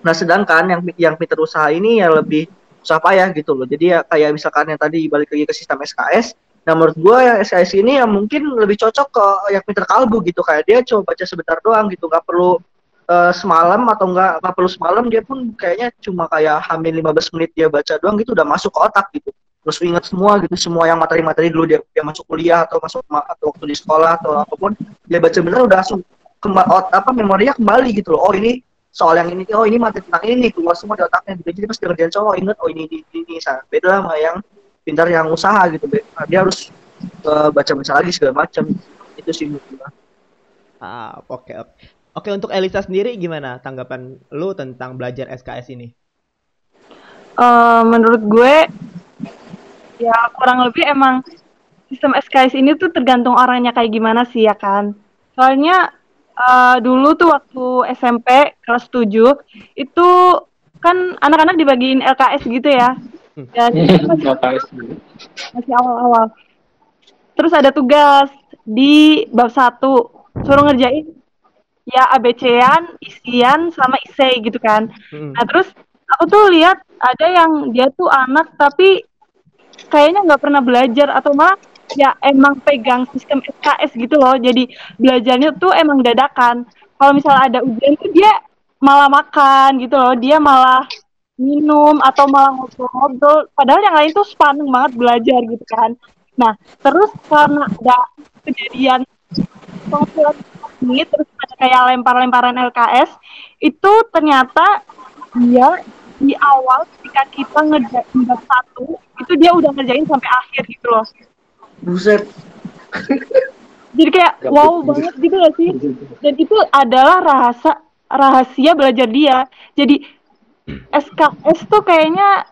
Nah, sedangkan yang yang pinter usaha ini ya lebih susah payah gitu loh. Jadi ya kayak misalkan yang tadi balik lagi ke sistem SKS. Nah, menurut gua yang SKS ini ya mungkin lebih cocok ke yang pinter kalbu gitu. Kayak dia coba baca sebentar doang gitu, nggak perlu eh, semalam atau nggak nggak perlu semalam dia pun kayaknya cuma kayak hamil 15 menit dia baca doang gitu udah masuk ke otak gitu. Terus ingat semua gitu, semua yang materi-materi dulu dia, dia masuk kuliah atau masuk ma- atau waktu di sekolah atau apa pun dia baca benar udah langsung kembali apa memorinya kembali gitu loh. Oh, ini soal yang ini oh ini materi tentang ini keluar semua di otaknya gitu jadi pas ngerjain soal oh, inget oh ini ini ini, ini. Beda lah sama yang pintar yang usaha gitu nah, dia harus eh, baca-baca lagi segala macam itu sih menurut gua. Ah, oke oke. Oke, untuk Elisa sendiri gimana tanggapan lu tentang belajar SKS ini? Eh, menurut gue ya kurang lebih emang sistem SKS ini tuh tergantung orangnya kayak gimana sih ya kan. Soalnya eh, dulu tuh waktu SMP kelas 7 itu kan anak-anak dibagiin LKS gitu ya. Ya, Ngapain sih? masih awal-awal. Terus ada tugas di bab 1 suruh ngerjain ya ABC-an, isian sama isei gitu kan. Mm-mm. Nah terus aku tuh lihat ada yang dia tuh anak tapi kayaknya nggak pernah belajar atau malah ya emang pegang sistem SKS gitu loh. Jadi belajarnya tuh emang dadakan. Kalau misalnya ada ujian tuh dia malah makan gitu loh. Dia malah minum atau malah ngobrol-ngobrol. Padahal yang lain tuh sepaneng banget belajar gitu kan. Nah terus karena ada kejadian pengumpulan ini terus ada kayak lempar-lemparan LKS itu ternyata dia di awal ketika kita ngerjain bab satu itu dia udah ngerjain sampai akhir gitu loh. Buset. Jadi kayak Gak wow betul. banget gitu gak sih? Dan itu adalah rahasia rahasia belajar dia. Jadi SKS tuh kayaknya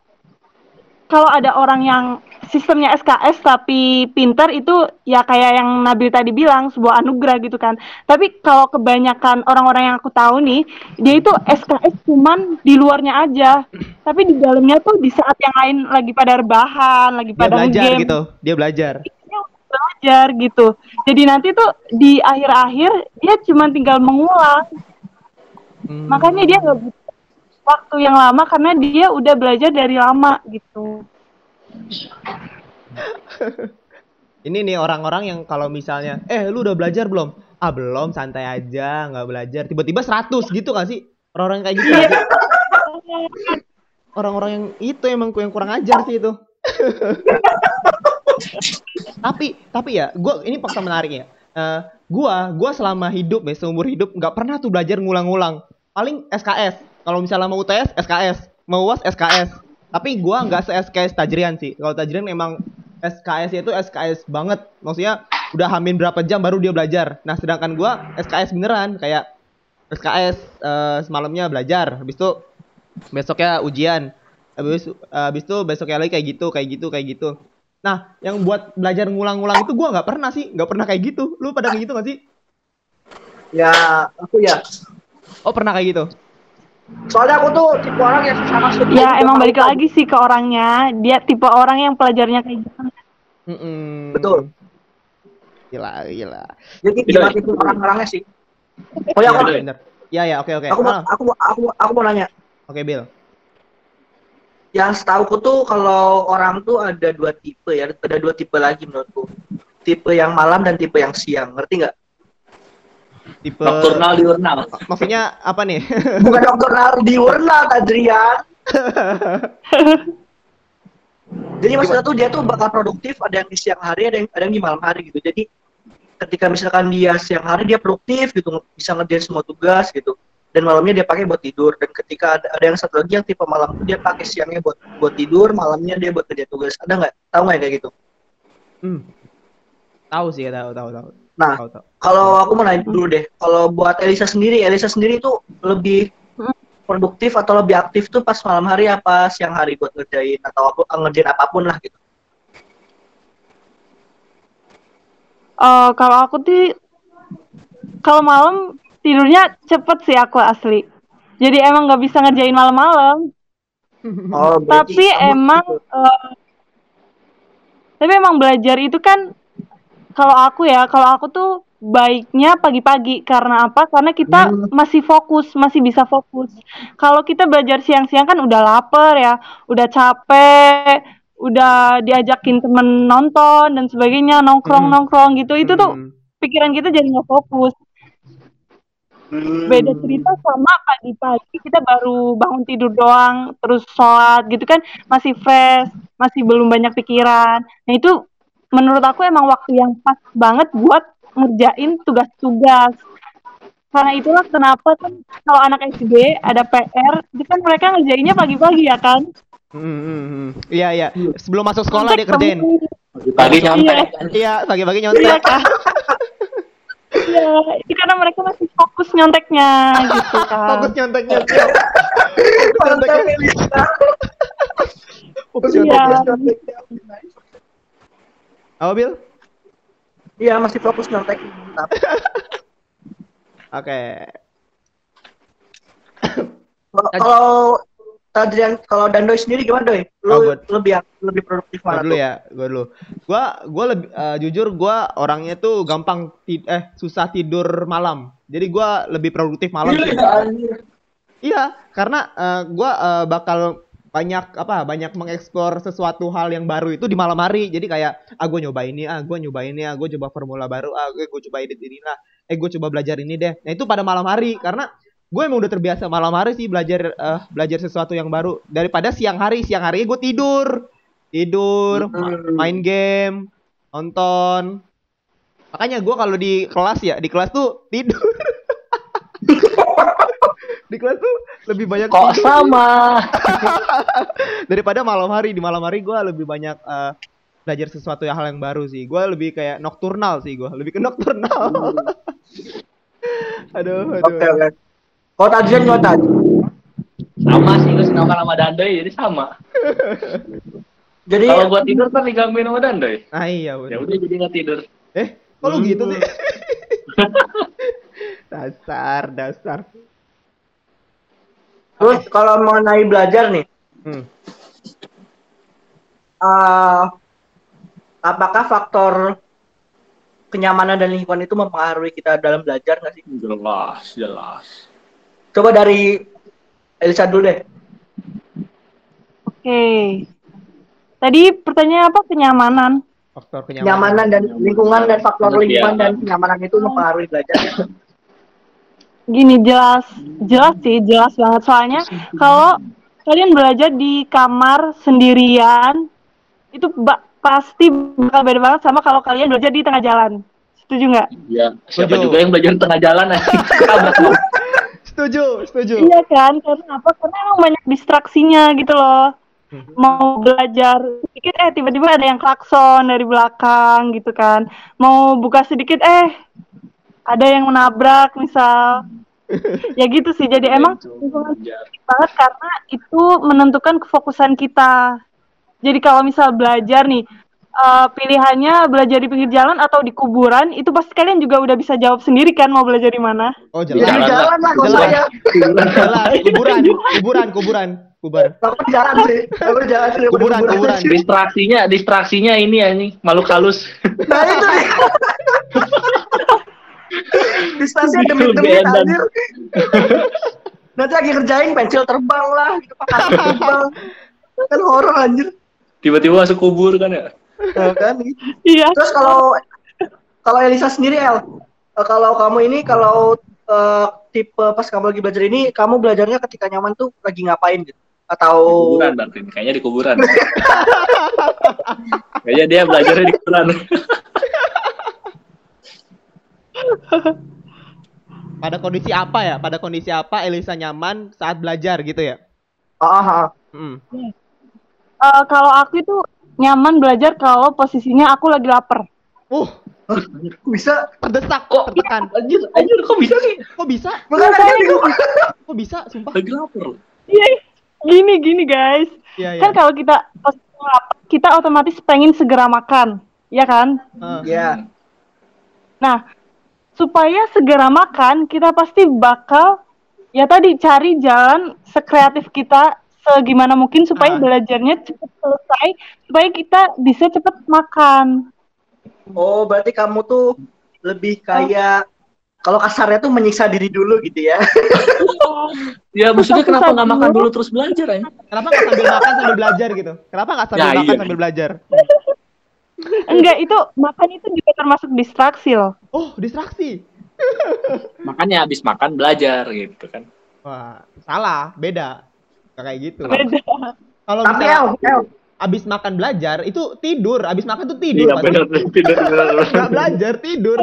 kalau ada orang yang sistemnya SKS tapi pintar itu ya kayak yang Nabil tadi bilang sebuah anugerah gitu kan. Tapi kalau kebanyakan orang-orang yang aku tahu nih, dia itu SKS cuman di luarnya aja. Tapi di dalamnya tuh di saat yang lain lagi pada rebahan, lagi Dia pada belajar game, gitu. Dia belajar. dia belajar gitu. Jadi nanti tuh di akhir-akhir dia cuma tinggal mengulang. Hmm. Makanya dia nggak butuh waktu yang lama karena dia udah belajar dari lama gitu. Ini nih orang-orang yang kalau misalnya, eh lu udah belajar belum? Ah belum, santai aja, nggak belajar. Tiba-tiba 100 gitu gak sih? Orang-orang kayak gitu sih? Orang-orang yang itu emang yang kurang ajar sih itu. tapi, tapi ya, gua ini fakta menarik ya. Eh, gua gua selama hidup ya seumur hidup nggak pernah tuh belajar ngulang-ngulang paling SKS kalau misalnya mau UTS SKS mau UAS SKS tapi gua nggak se SKS Tajrian sih. Kalau Tajrian memang SKS itu SKS banget. Maksudnya udah hamin berapa jam baru dia belajar. Nah sedangkan gua SKS beneran. Kayak SKS eh, semalamnya belajar. Habis itu besoknya ujian. Habis habis itu besoknya lagi kayak gitu kayak gitu kayak gitu. Nah yang buat belajar ngulang-ngulang itu gua nggak pernah sih. Nggak pernah kayak gitu. Lu pada kayak gitu gak sih? Ya, aku ya. oh pernah kayak gitu Soalnya aku tuh tipe orang yang susah masuk. Ya emang balik lagi sih ke orangnya. Dia tipe orang yang pelajarnya kayak gitu. Mm-mm. Betul. gila gila Jadi gimana itu orang-orangnya sih. Oh ya, Iya, aku, bener. ya ya oke oke aku, mau, Ah, aku, mau- aku, mau- aku mau nanya. oke Bill Yang setauku tuh kalau orang tuh ada dua tipe ya, ada dua tipe lagi menurutku. Tipe yang malam dan tipe yang siang, ngerti nggak? Tipe Nocturnal diurnal. maksudnya apa nih Bukan nocturnal diurnal, Adrian. Jadi maksudnya tuh dia tuh bakal produktif, ada yang di siang hari, ada yang ada yang di malam hari gitu. Jadi ketika misalkan dia siang hari dia produktif gitu, bisa ngerjain semua tugas gitu. Dan malamnya dia pakai buat tidur. Dan ketika ada, ada yang satu lagi yang tipe malam tuh dia pakai siangnya buat buat tidur, malamnya dia buat kerja tugas. Ada nggak? Tahu nggak kayak gitu? hmm. tahu sih tahu tahu tahu Nah, tahu tahu Kalau aku mau nanya dulu deh, kalau buat Elisa sendiri, Elisa sendiri tuh lebih produktif atau lebih aktif tuh pas malam hari apa siang hari buat ngerjain atau apa, ngerjain apa pun lah gitu. Eh, kalau aku tuh kalau malam tidurnya cepet sih aku asli. Jadi emang nggak bisa ngerjain malam-malam. Oh, Tapi emang eh, tapi emang belajar itu kan kalau aku ya, kalau aku tuh baiknya pagi-pagi karena apa? Karena kita Hmm. masih fokus, masih bisa fokus. Kalau kita belajar siang-siang kan udah lapar ya, udah capek, udah diajakin temen nonton dan sebagainya, nongkrong-nongkrong gitu. Itu tuh Hmm. pikiran kita jadi nggak fokus. Hmm. Beda cerita sama pagi-pagi kita baru bangun tidur doang, terus sholat gitu kan masih fresh, masih belum banyak pikiran. Nah itu menurut aku emang waktu yang pas banget buat ngerjain tugas-tugas. Karena itulah kenapa kan kalau anak SD ada PR, itu kan mereka ngerjainnya pagi-pagi ya kan? Hmm, hmm, hmm. Iya iya. Sebelum masuk sekolah dia kerjain. Pagi nyontek. Iya, pagi-pagi Iya nyontek. kan? Iya, itu karena mereka masih fokus nyonteknya gitu kan. Fokus nyonteknya. Mantap, Elisa. Fokus Iya. nyonteknya. Apa Bill? Iya, masih fokus nyontek. Oke. Kalau- Kalau Adrian, kalau Dandoy sendiri gimana Doy? Lu Oh, lebih lebih produktif mana dulu tuh? ya, gua dulu. Gua gua lebih eh, jujur gua orangnya tuh gampang ti- eh susah tidur malam. Jadi gua lebih produktif malam. Iya, karena eh, gua eh, bakal banyak apa banyak mengeksplor sesuatu hal yang baru itu di malam hari. Jadi kayak ah gua nyoba ini, ah gua nyoba ini, ah gua coba formula baru, ah gue gua coba edit ini lah. Eh gua coba belajar ini deh. Nah, itu pada malam hari karena gue emang udah terbiasa malam hari sih belajar eh, belajar sesuatu yang baru daripada siang hari. Siang hari gue tidur. Tidur, ma- Hmm. main game, nonton. Makanya gue kalau di kelas ya, di kelas tuh tidur. Di kelas tuh lebih banyak Kok tidur sama? daripada malam hari. Di malam hari gue lebih banyak eh, belajar sesuatu yang hal yang baru sih. Gue lebih kayak nocturnal sih gue, lebih ke nocturnal. aduh, aduh. Oke, oke. Kalau Adrian gimana Tad? Sama sih, gue senang sama Dandoy, jadi sama. Jadi Kalau gua tidur kan digangguin sama Dandoy. Nah iya Ya udah jadi nggak tidur. Eh, kok lu gitu sih? dasar, dasar. Terus kalau mengenai belajar nih, Hmm. eh, apakah faktor kenyamanan dan lingkungan itu mempengaruhi kita dalam belajar nggak sih? Jelas, jelas. Coba dari Elisa dulu deh. Oke. Tadi pertanyaan apa? Kenyamanan. Faktor kenyamanan. Kenyamanan dan lingkungan dan faktor lingkungan dan kenyamanan itu mempengaruhi belajar. Gini jelas, jelas sih, jelas banget. Soalnya kalau kalian belajar di kamar sendirian, itu ba- pasti bakal beda banget sama kalau kalian belajar di tengah jalan. Setuju nggak? Iya, siapa Setuju. juga yang belajar di tengah jalan ya. Setuju, setuju. Iya kan? Karena apa? Karena emang banyak distraksinya gitu loh. Mau belajar sedikit eh tiba-tiba ada yang klakson dari belakang gitu kan. Mau buka sedikit eh ada yang menabrak misal. ya gitu sih. Jadi emang Belajar. banget karena itu menentukan kefokusan kita. Jadi kalau misal belajar nih, eh, pilihannya belajar di pinggir jalan atau di kuburan, itu pasti kalian juga udah bisa jawab sendiri kan mau belajar di mana. Oh, Di jelas. Jalan jalan lah kalau Jalan. saya. Jelas. Kuburan, kuburan, kuburan, kuburan. Aku di jalan sih. Aku di jalan sih. Kuburan, kuburan. Distraksinya, distraksinya ini ya ini makhluk halus. Nah itu nih. Distansi Gitu, demi-demi Bedan. anjir. Nanti lagi kerjain pensil terbang lah, gitu pakai terbang. Kan horor anjir. Tiba-tiba masuk kubur kan ya. Nah, kan gitu. Iya. Terus kalau kalau Elisa sendiri El, eh, kalau kamu ini kalau eh, tipe pas kamu lagi belajar ini, kamu belajarnya ketika nyaman tuh lagi ngapain gitu? Di Atau kuburan berarti. Kayaknya di kuburan. Kayaknya dia belajarnya di kuburan. Pada kondisi apa ya? Pada kondisi apa Elisa nyaman saat belajar gitu ya? ah, ah. Hmm. Eh, kalau aku itu nyaman belajar kalau posisinya aku lagi lapar. Uh, bisa terdesak, Kok tertekan. anjir, anjir kok bisa sih? Kok bisa? bukan Iya, itu- Kok bisa? Sumpah. Lagi lapar. Iya, gini gini guys. Iya, iya. Kan kalau kita posisinya lapar, kita otomatis pengen segera makan, ya kan? Eh, Ya. Nah, supaya segera makan, kita pasti bakal ya tadi cari jalan sekreatif kita segimana mungkin supaya Ah. belajarnya cepat selesai, supaya kita bisa cepat makan. Oh, berarti kamu tuh lebih kayak kalau kasarnya tuh menyiksa diri dulu gitu ya. Ya maksudnya kenapa nggak makan dulu- dulu terus belajar ya? Kenapa nggak sambil makan sambil belajar gitu? Kenapa nggak sambil Ya, makan iya. sambil belajar? Enggak, itu makan itu juga termasuk distraksi loh. Oh, distraksi. Makanya habis makan belajar gitu kan. Wah, salah, beda. Kayak gitu. Beda. Kalau Tapi misalnya El, El, abis makan belajar itu tidur, abis makan tuh tidur. Iya pasti. benar benar benar. Nggak belajar tidur.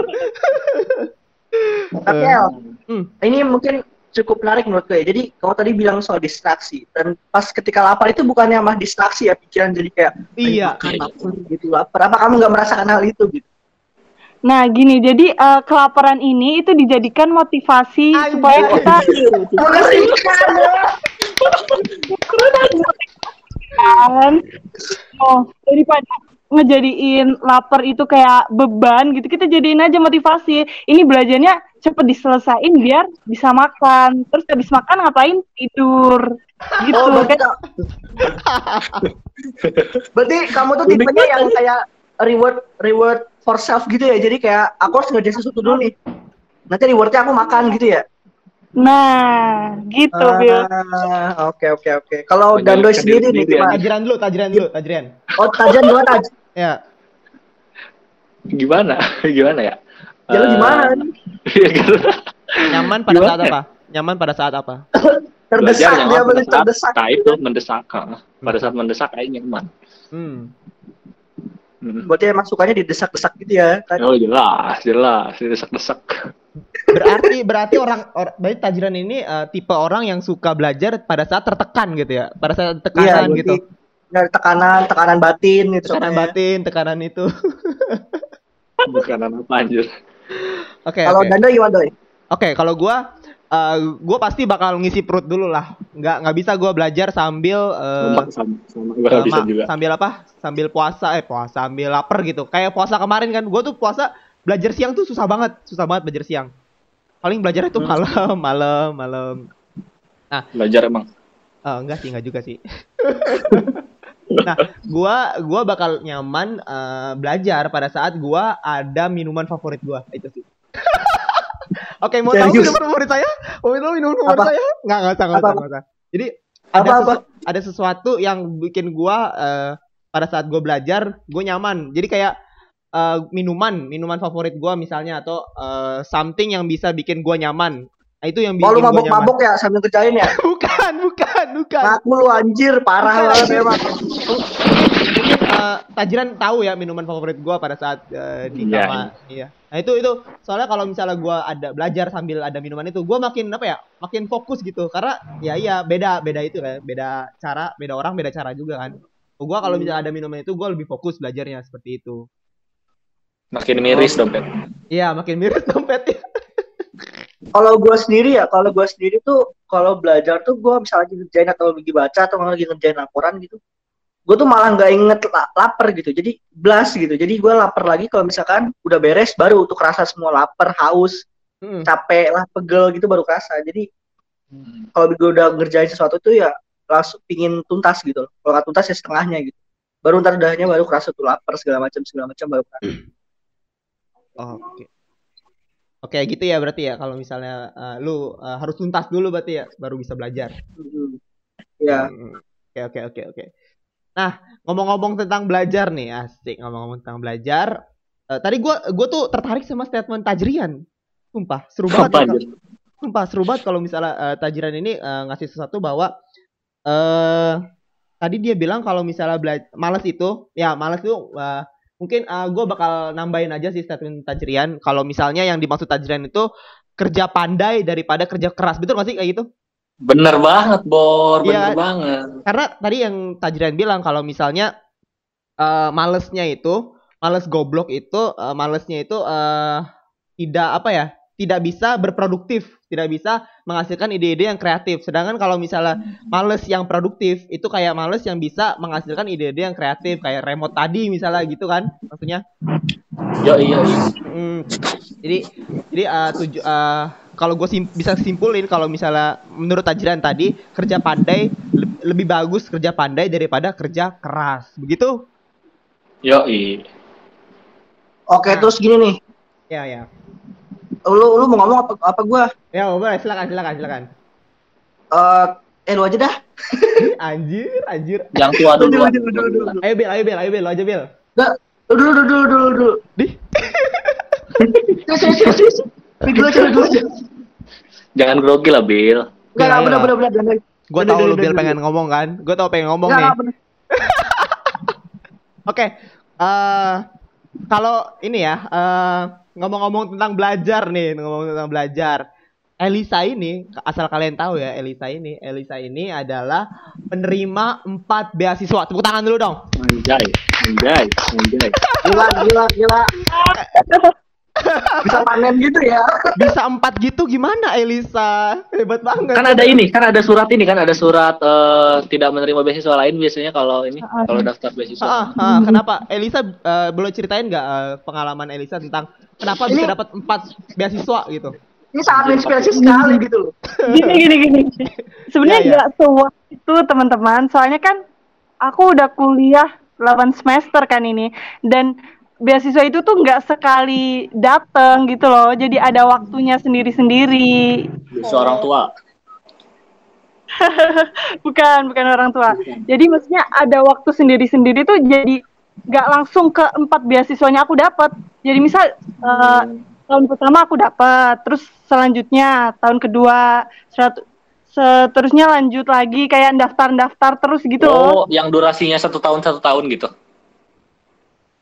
tapi El, hmm. ini mungkin cukup menarik menurutku ya. Jadi kamu tadi bilang soal distraksi dan pas ketika lapar itu bukannya mah distraksi ya pikiran jadi kayak "Ayo Iya. lapar gitu lapar. Apa kamu nggak merasakan hal itu gitu? Nah, gini, jadi eh, kelaparan ini itu dijadikan motivasi Anjir. supaya kita kan oh daripada ngejadiin lapar itu kayak beban gitu kita jadiin aja motivasi ini belajarnya cepet diselesain biar bisa makan terus habis makan ngapain tidur gitu Oh, berarti, berarti kamu tuh tipenya yang kayak reward reward for self gitu ya. Jadi kayak aku harus ngerjain sesuatu dulu nih. Nanti rewardnya aku makan gitu ya. Nah gitu Bill Ah, Oke oke oke. Kalau Dandoy diri sendiri nih gimana? Tajiran dulu, tajiran dulu, tajiran. Oh tajian gimana taj? Ya. Gimana? Gimana ya? Ya lu Eh, gimana? Iya kan. Nyaman pada Gimana saat apa? Nyaman pada saat apa? Terdesak Belajar dia pada saat- terdesak. Nah itu mendesak. Pada saat mendesak kayaknya nyaman. Hmm. Hmm. Berarti emang sukanya didesak-desak gitu ya kan? Oh jelas, jelas, desak-desak. Berarti berarti orang or, berarti tajiran ini eh, tipe orang yang suka belajar pada saat tertekan gitu ya. Pada saat tekanan berarti gitu. ya, tekanan, tekanan batin gitu. Tekanan sukanya. batin, tekanan itu. Bukan apa anjir. Oke, Kalau. Dandoy gimana Doy? Oke, kalau gua eh, gua pasti bakal ngisi perut dulu lah. Nggak nggak bisa gua belajar sambil eh, Sama, sama, sama. Bisa juga. sambil apa? Sambil puasa eh puasa sambil lapar gitu. Kayak puasa kemarin kan gua tuh puasa belajar siang tuh susah banget, susah banget belajar siang. Paling belajar itu Hmm. malam, malam, malam. Belajar emang. Eh, enggak sih, enggak juga sih. nah, gua gua bakal nyaman eh, belajar pada saat gua ada minuman favorit gua, itu sih. Oke, mau tahu minuman favorit saya? Mau tahu minuman favorit Apa? saya? Enggak, enggak usah, enggak usah, enggak usah. Jadi ada Apa, sesu- ada sesuatu yang bikin gua eh, pada saat gua belajar, gua nyaman. Jadi kayak eh, minuman, minuman favorit gua misalnya atau eh, something yang bisa bikin gua nyaman. Nah, itu yang Oh bikin lu gua nyaman. mabok-mabok ya sambil kerjain ya? Bukan, bukan, bukan. Ngaku lu anjir, parah Bukan, banget anjir. emang. mungkin uh, Tajiran tahu ya minuman favorit gua pada saat uh, di sama iya. Nah itu itu soalnya kalau misalnya gua ada belajar sambil ada minuman itu, gua makin apa ya, makin fokus gitu karena ya iya beda beda itu kan, beda cara, beda orang, beda cara juga kan. Gua kalau misalnya ada minuman itu, gua lebih fokus belajarnya seperti itu. Makin miris dompet. Iya makin miris dompetnya. Kalau gue sendiri ya, kalau gue sendiri tuh kalau belajar tuh gue misalnya lagi ngerjain atau lagi baca atau lagi ngerjain laporan gitu, gue tuh malah nggak inget la- lapar gitu. Jadi blas gitu. Jadi gue lapar lagi kalau misalkan udah beres baru untuk rasa semua lapar, haus, Hmm. capek lah, pegel gitu baru kerasa. Jadi kalau gue udah ngerjain sesuatu tuh ya langsung pingin tuntas gitu. loh. Kalau nggak tuntas ya setengahnya gitu. Baru ntar udahnya baru kerasa tuh lapar segala macam segala macam baru kerasa. Oke. Oke gitu ya berarti ya kalau misalnya uh, lu uh, harus tuntas dulu berarti ya baru bisa belajar. Hmm. Ya. Hmm. Oke oke oke oke. Nah ngomong-ngomong tentang belajar nih asik ngomong-ngomong tentang belajar. eh, tadi gua gua tuh tertarik sama statement Tajrian. Sumpah seru banget. Apa ya, aja? Sumpah seru banget kalau misalnya eh, Tajrian ini eh, ngasih sesuatu bahwa eh tadi dia bilang kalau misalnya belajar malas itu ya malas itu eh, mungkin gue bakal nambahin aja sih statement Tajrian kalau misalnya yang dimaksud Tajrian itu kerja pandai daripada kerja keras betul gak sih kayak gitu? Bener banget, Bor. Iya. Bener banget. karena tadi yang Tajrian bilang kalau misalnya eh malesnya itu males goblok itu eh, malesnya itu eh tidak apa ya tidak bisa berproduktif tidak bisa menghasilkan ide-ide yang kreatif sedangkan kalau misalnya males yang produktif itu kayak males yang bisa menghasilkan ide-ide yang kreatif kayak remote tadi misalnya gitu kan maksudnya Yo iya iya. Hmm, jadi jadi eh, tuju- eh, kalau gue bisa simpulin kalau misalnya menurut Tajrian tadi kerja pandai le- lebih bagus kerja pandai daripada kerja keras begitu Yo iya. Oke, Nah. terus gini nih. ya ya Lu lu mau ngomong apa apa gua? ya boleh silakan silakan silakan Eh eh lu aja dah. anjir anjir Yang tua dulu. Dulu, dulu, dulu, dulu. ayo Bil ayo Bil ayo Bil lo aja Bil Enggak. Dulu dulu dulu dulu dulu. Ini Dulu aja dulu aja. Jangan grogi lah, Bill. Enggak enggak Ayo. benar benar benar benar. gue Bener, tau bener, lu Bil bener, pengen ngomong kan gue tau pengen ngomong nih. Oke, eh kalau ini ya eh, ngomong-ngomong tentang belajar nih, ngomong tentang belajar. Elisa ini, asal kalian tahu ya, Elisa ini, Elisa ini adalah penerima empat beasiswa. Tepuk tangan dulu dong. Anjay, anjay, anjay. Gila gila gila. Bisa panen gitu ya. Bisa empat gitu gimana Elisa? Hebat banget. Kan ada ini, kan ada surat ini, kan ada surat eh, tidak menerima beasiswa lain biasanya kalau ini, kalau daftar beasiswa. Ah, ah, kenapa? Elisa eh, boleh ceritain nggak eh, pengalaman Elisa tentang kenapa bisa Ini- dapat empat beasiswa gitu? Ini sangat inspirasi sekali gitu loh. gini gini gini sebenarnya Ya, ya. nggak sewah itu teman-teman soalnya kan aku udah kuliah 8 semester kan ini dan beasiswa itu tuh nggak sekali dateng gitu loh. Jadi ada waktunya sendiri-sendiri. Seorang tua. bukan bukan orang tua. Jadi maksudnya ada waktu sendiri-sendiri tuh jadi nggak langsung ke empat beasiswanya aku dapat jadi misal eh, tahun pertama aku dapat terus selanjutnya tahun kedua serat- seterusnya lanjut lagi kayak daftar-daftar terus gitu loh. Oh, yang durasinya satu tahun satu tahun gitu.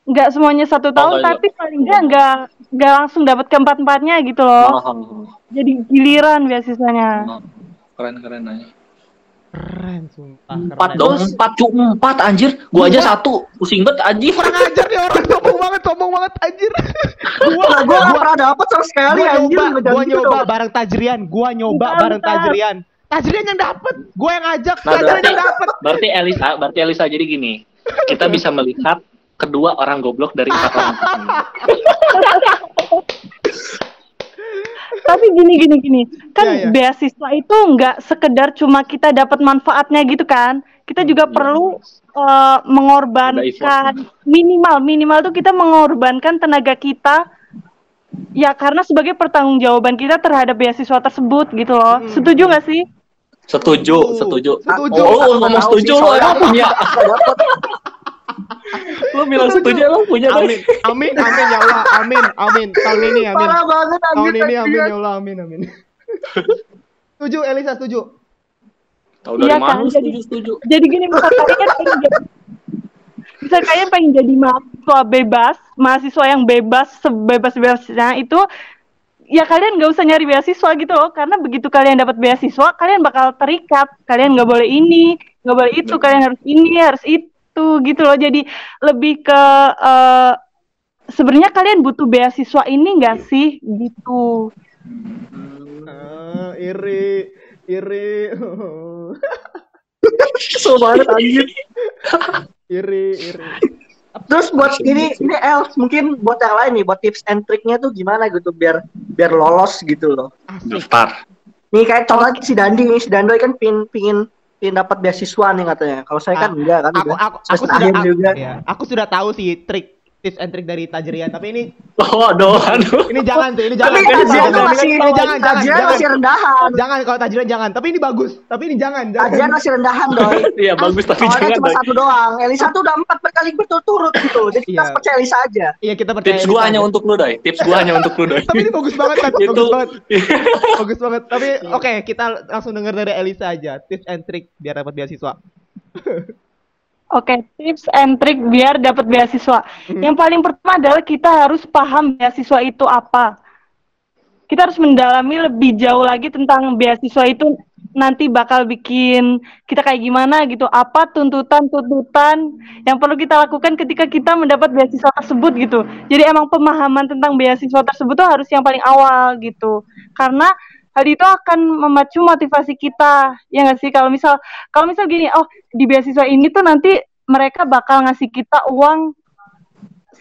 Nggak semuanya satu tahun nggak tapi paling nggak nggak nggak langsung dapat keempat empatnya gitu loh Oh, jadi giliran beasiswanya oh. keren keren aja. Keren, sumpah. Empat keren. dong, empat cu empat anjir. Gua aja satu, pusing banget anjir. Kurang ajar nih orang sombong banget, sombong banget anjir. Gua gua enggak pernah dapat sama sekali gua anjir. nyoba, gua gitu nyoba dong. bareng Tajrian, gua nyoba Mantap. bareng Tajrian. Tajrian yang dapet, gua yang ngajak, Nah, Tajrian berarti yang dapet. berarti Elisa, berarti Elisa jadi gini. Kita bisa melihat kedua orang goblok dari empat orang. tapi gini gini gini kan Ya, ya. beasiswa itu nggak sekedar cuma kita dapat manfaatnya gitu kan kita juga Iya. perlu eh, mengorbankan minimal minimal tuh kita mengorbankan tenaga kita ya karena sebagai pertanggungjawaban kita terhadap beasiswa tersebut gitu loh Hmm. setuju nggak sih Setuju, setuju. Setuju. Oh, Aku ngomong setuju soalnya emang punya. Lu bilang setuju emang punya kan? Amin, amin, amin ya Allah, amin, amin. Tahun ini amin. Parah banget. Tahun ini amin ya Allah, amin, amin. Setuju Elisa, setuju. Tahu dari Iya mana kan, lu jadi- setuju setuju. jadi gini misal kalian kan pengen jadi misalnya kalian pengen jadi mahasiswa bebas, mahasiswa yang bebas sebebas-bebasnya itu ya kalian nggak usah nyari beasiswa gitu loh karena begitu kalian dapat beasiswa kalian bakal terikat kalian nggak boleh ini nggak boleh itu kalian harus ini harus itu gitu loh. Jadi lebih ke uh, sebenarnya kalian butuh beasiswa ini nggak sih? Gitu. Uh, iri iri. So banget anjir iri iri. Terus buat ini ini El mungkin buat yang lain nih buat tips and triknya tuh gimana gitu biar biar lolos gitu loh. Daftar. Nih kayak contohnya si Dandi nih. Si Dandi kan pin pingin pin dapat beasiswa nih katanya. Kalau saya kan Ah, enggak kan aku udah aku aku semester sudah aku, juga. ya, aku sudah tahu sih trik tips and trick dari Tajrian tapi ini Oh, aduh, aduh. ini jangan tuh ini jangan Tapi ini Tajrian jangan, masih ini jangan jangan Tajrian jangan masih rendahan. jangan kalau Tajrian jangan tapi ini bagus tapi ini jangan jangan Tajrian masih rendahan doi. Iya, bagus tapi Soalnya jangan. cuma Doi. satu doang. Elisa tuh udah empat berkali berturut-turut gitu. Jadi kita Iya. percaya Elisa aja. iya kita percaya Tips gua hanya untuk lu, Doi. Tips gua hanya untuk lu, Doi. tapi ini bagus banget kan bagus banget bagus banget tapi oke kita langsung dengar dari Elisa aja tips and trick biar dapat beasiswa Oke, tips and trick biar dapat beasiswa. Yang paling pertama adalah kita harus paham beasiswa itu apa. Kita harus mendalami lebih jauh lagi tentang beasiswa itu nanti bakal bikin kita kayak gimana gitu. Apa tuntutan-tuntutan yang perlu kita lakukan ketika kita mendapat beasiswa tersebut gitu. Jadi emang pemahaman tentang beasiswa tersebut tuh harus yang paling awal gitu. Karena hal itu akan memacu motivasi kita ya nggak sih? Kalau misal kalau misal gini oh di beasiswa ini tuh nanti mereka bakal ngasih kita uang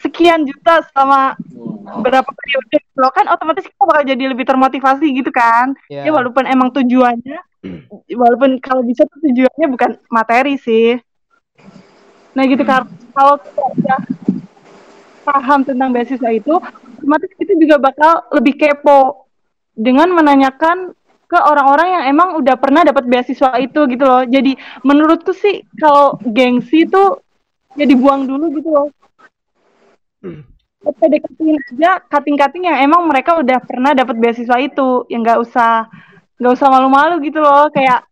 sekian juta selama berapa periode. Lo kan otomatis kita bakal jadi lebih termotivasi gitu kan? Iya. ya walaupun emang tujuannya walaupun kalau bisa tuh tujuannya bukan materi sih. Nah gitu kan kalau kita udah paham tentang beasiswa itu otomatis kita juga bakal lebih kepo dengan menanyakan ke orang-orang yang emang udah pernah dapat beasiswa itu gitu loh. Jadi menurutku sih kalau gengsi tuh ya dibuang dulu gitu loh. Kita deketin aja kating-kating yang emang mereka udah pernah dapat beasiswa itu. Yang nggak usah nggak usah malu-malu gitu loh. Kayak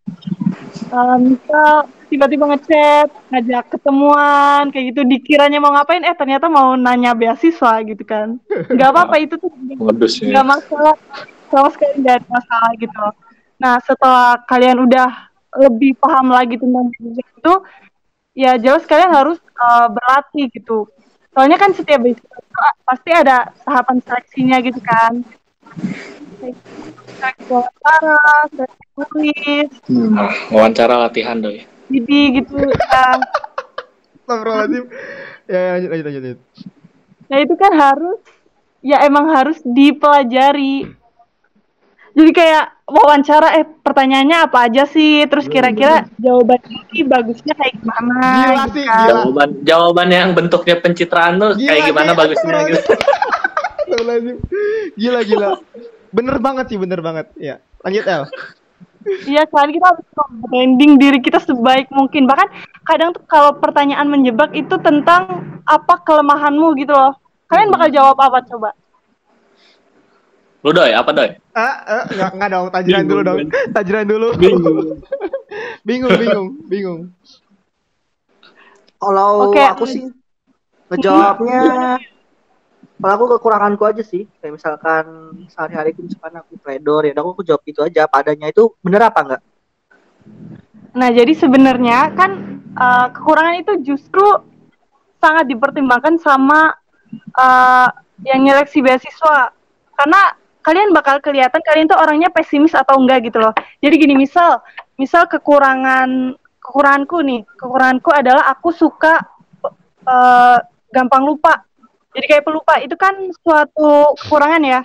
um, misal tiba-tiba ngechat ngajak ketemuan kayak gitu. Dikiranya mau ngapain? Eh ternyata mau nanya beasiswa gitu kan. Nggak apa-apa itu tuh nggak masalah sama sekali nggak ada masalah gitu loh. Nah setelah kalian udah lebih paham lagi tentang beasiswa itu, ya jelas kalian harus uh, berlatih gitu. Soalnya kan setiap itu uh, pasti ada tahapan seleksinya gitu kan. Seleksi wawancara, seleksi tulis, Hmm. Wawancara latihan, Doi. jadi gitu. Ya. Astagfirullahaladzim ya, ya lanjut lanjut, lanjut. Nah itu kan harus, ya emang harus dipelajari. Jadi kayak wawancara, eh pertanyaannya apa aja sih? Terus kira-kira jawaban ini bagusnya kayak gimana? Gila gitu sih, kan. gila. Jawaban jawaban yang bentuknya pencitraan tuh Gila kayak gimana sih, bagusnya gitu. Gila gila bener banget sih bener banget ya lanjut El Iya kan kita harus branding diri kita sebaik mungkin. Bahkan kadang tuh kalau pertanyaan menjebak itu tentang apa kelemahanmu gitu loh. Kalian bakal jawab apa coba? Lu Doi, apa Doi? ah eh, nggak nggak dong tajiran dulu dong tajiran dulu Bingung. bingung bingung bingung Kalau Oke. aku sih ngejawabnya kalau aku kekuranganku aja sih kayak misalkan sehari-hari aku misalkan aku trader ya udah aku jawab itu aja apa adanya itu bener apa enggak Nah, jadi sebenarnya kan eh, kekurangan itu justru sangat dipertimbangkan sama eh, yang nyeleksi beasiswa. Karena kalian bakal kelihatan kalian tuh orangnya pesimis atau enggak gitu loh. Jadi gini, misal misal kekurangan kekuranganku nih, kekuranganku adalah aku suka eh, gampang lupa. Jadi kayak pelupa itu kan suatu kekurangan ya.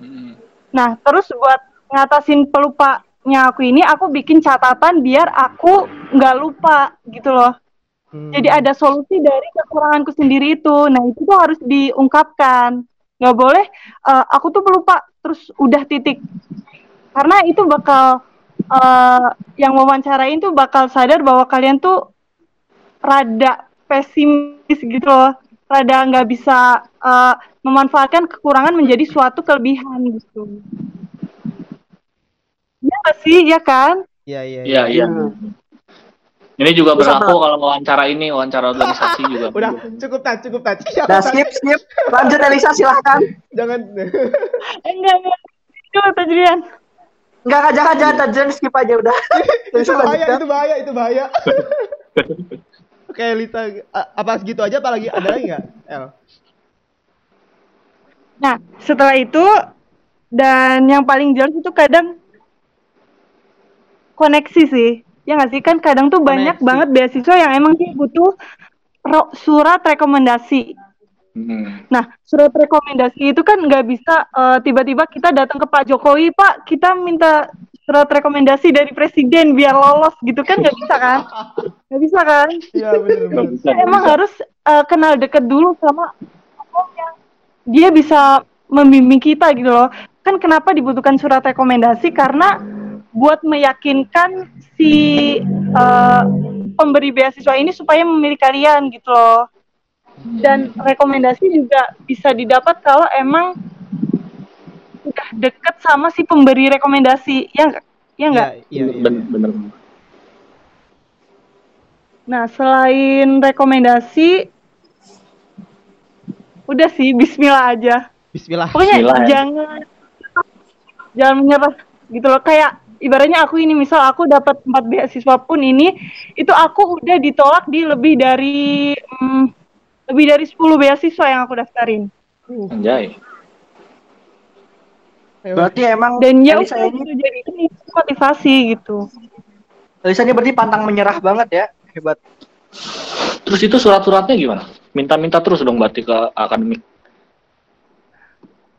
Hmm. Nah, terus buat ngatasin pelupanya aku ini, aku bikin catatan biar aku nggak lupa gitu loh. Hmm. Jadi ada solusi dari kekuranganku sendiri itu. Nah, itu tuh harus diungkapkan. Nggak boleh, eh, aku tuh pelupa, terus udah titik. Karena itu bakal, eh, yang mewawancarain tuh bakal sadar bahwa kalian tuh rada pesimis gitu loh. Rada nggak bisa eh, memanfaatkan kekurangan menjadi suatu kelebihan gitu. Iya nggak sih, ya kan? iya iya Iya, iya. Ini juga berlaku kalau wawancara ini, wawancara organisasi juga. Udah, cukup tak, cukup tak. Udah skip, skip. Lanjut Elisa silahkan. Jangan. Eh, enggak, enggak. Itu Tajrian. Enggak, enggak, jangan, jangan, jangan skip aja udah. itu Elisa bahaya, itu bahaya, itu bahaya. Oke, Lisa, a- apa segitu aja apa lagi? Ada lagi nggak? El? Nah, setelah itu dan yang paling jelas itu kadang koneksi sih. Ya nggak sih kan kadang tuh banyak Koneksi. banget beasiswa yang emang dia butuh ro- surat rekomendasi. Hmm. Nah, surat rekomendasi itu kan nggak bisa eh, tiba-tiba kita datang ke Pak Jokowi, Pak, kita minta surat rekomendasi dari presiden biar lolos gitu kan nggak bisa kan? Nggak bisa kan? Iya, nggak emang bisa. harus eh, kenal deket dulu sama tokoh yang dia bisa membimbing kita gitu loh. Kan kenapa dibutuhkan surat rekomendasi? Karena buat meyakinkan si eh, pemberi beasiswa ini supaya memilih kalian gitu loh. Dan rekomendasi juga bisa didapat kalau emang udah deket sama si pemberi rekomendasi, ya nggak? Ya nggak? Iya, iya, iya. Bener, bener. Nah, selain rekomendasi, udah sih Bismillah aja. Bismillah. Pokoknya Bismillah ya. jangan jangan menyerah gitu loh. Kayak ibaratnya aku ini misal aku dapat empat beasiswa pun ini, itu aku udah ditolak di lebih dari hmm, lebih dari 10 beasiswa yang aku daftarin. Anjay. Berarti emang Dan ya Elisa ini, jadi ini motivasi gitu. Elisa ini berarti pantang menyerah banget ya. Hebat. Terus itu surat-suratnya gimana? Minta-minta terus dong berarti ke akademik.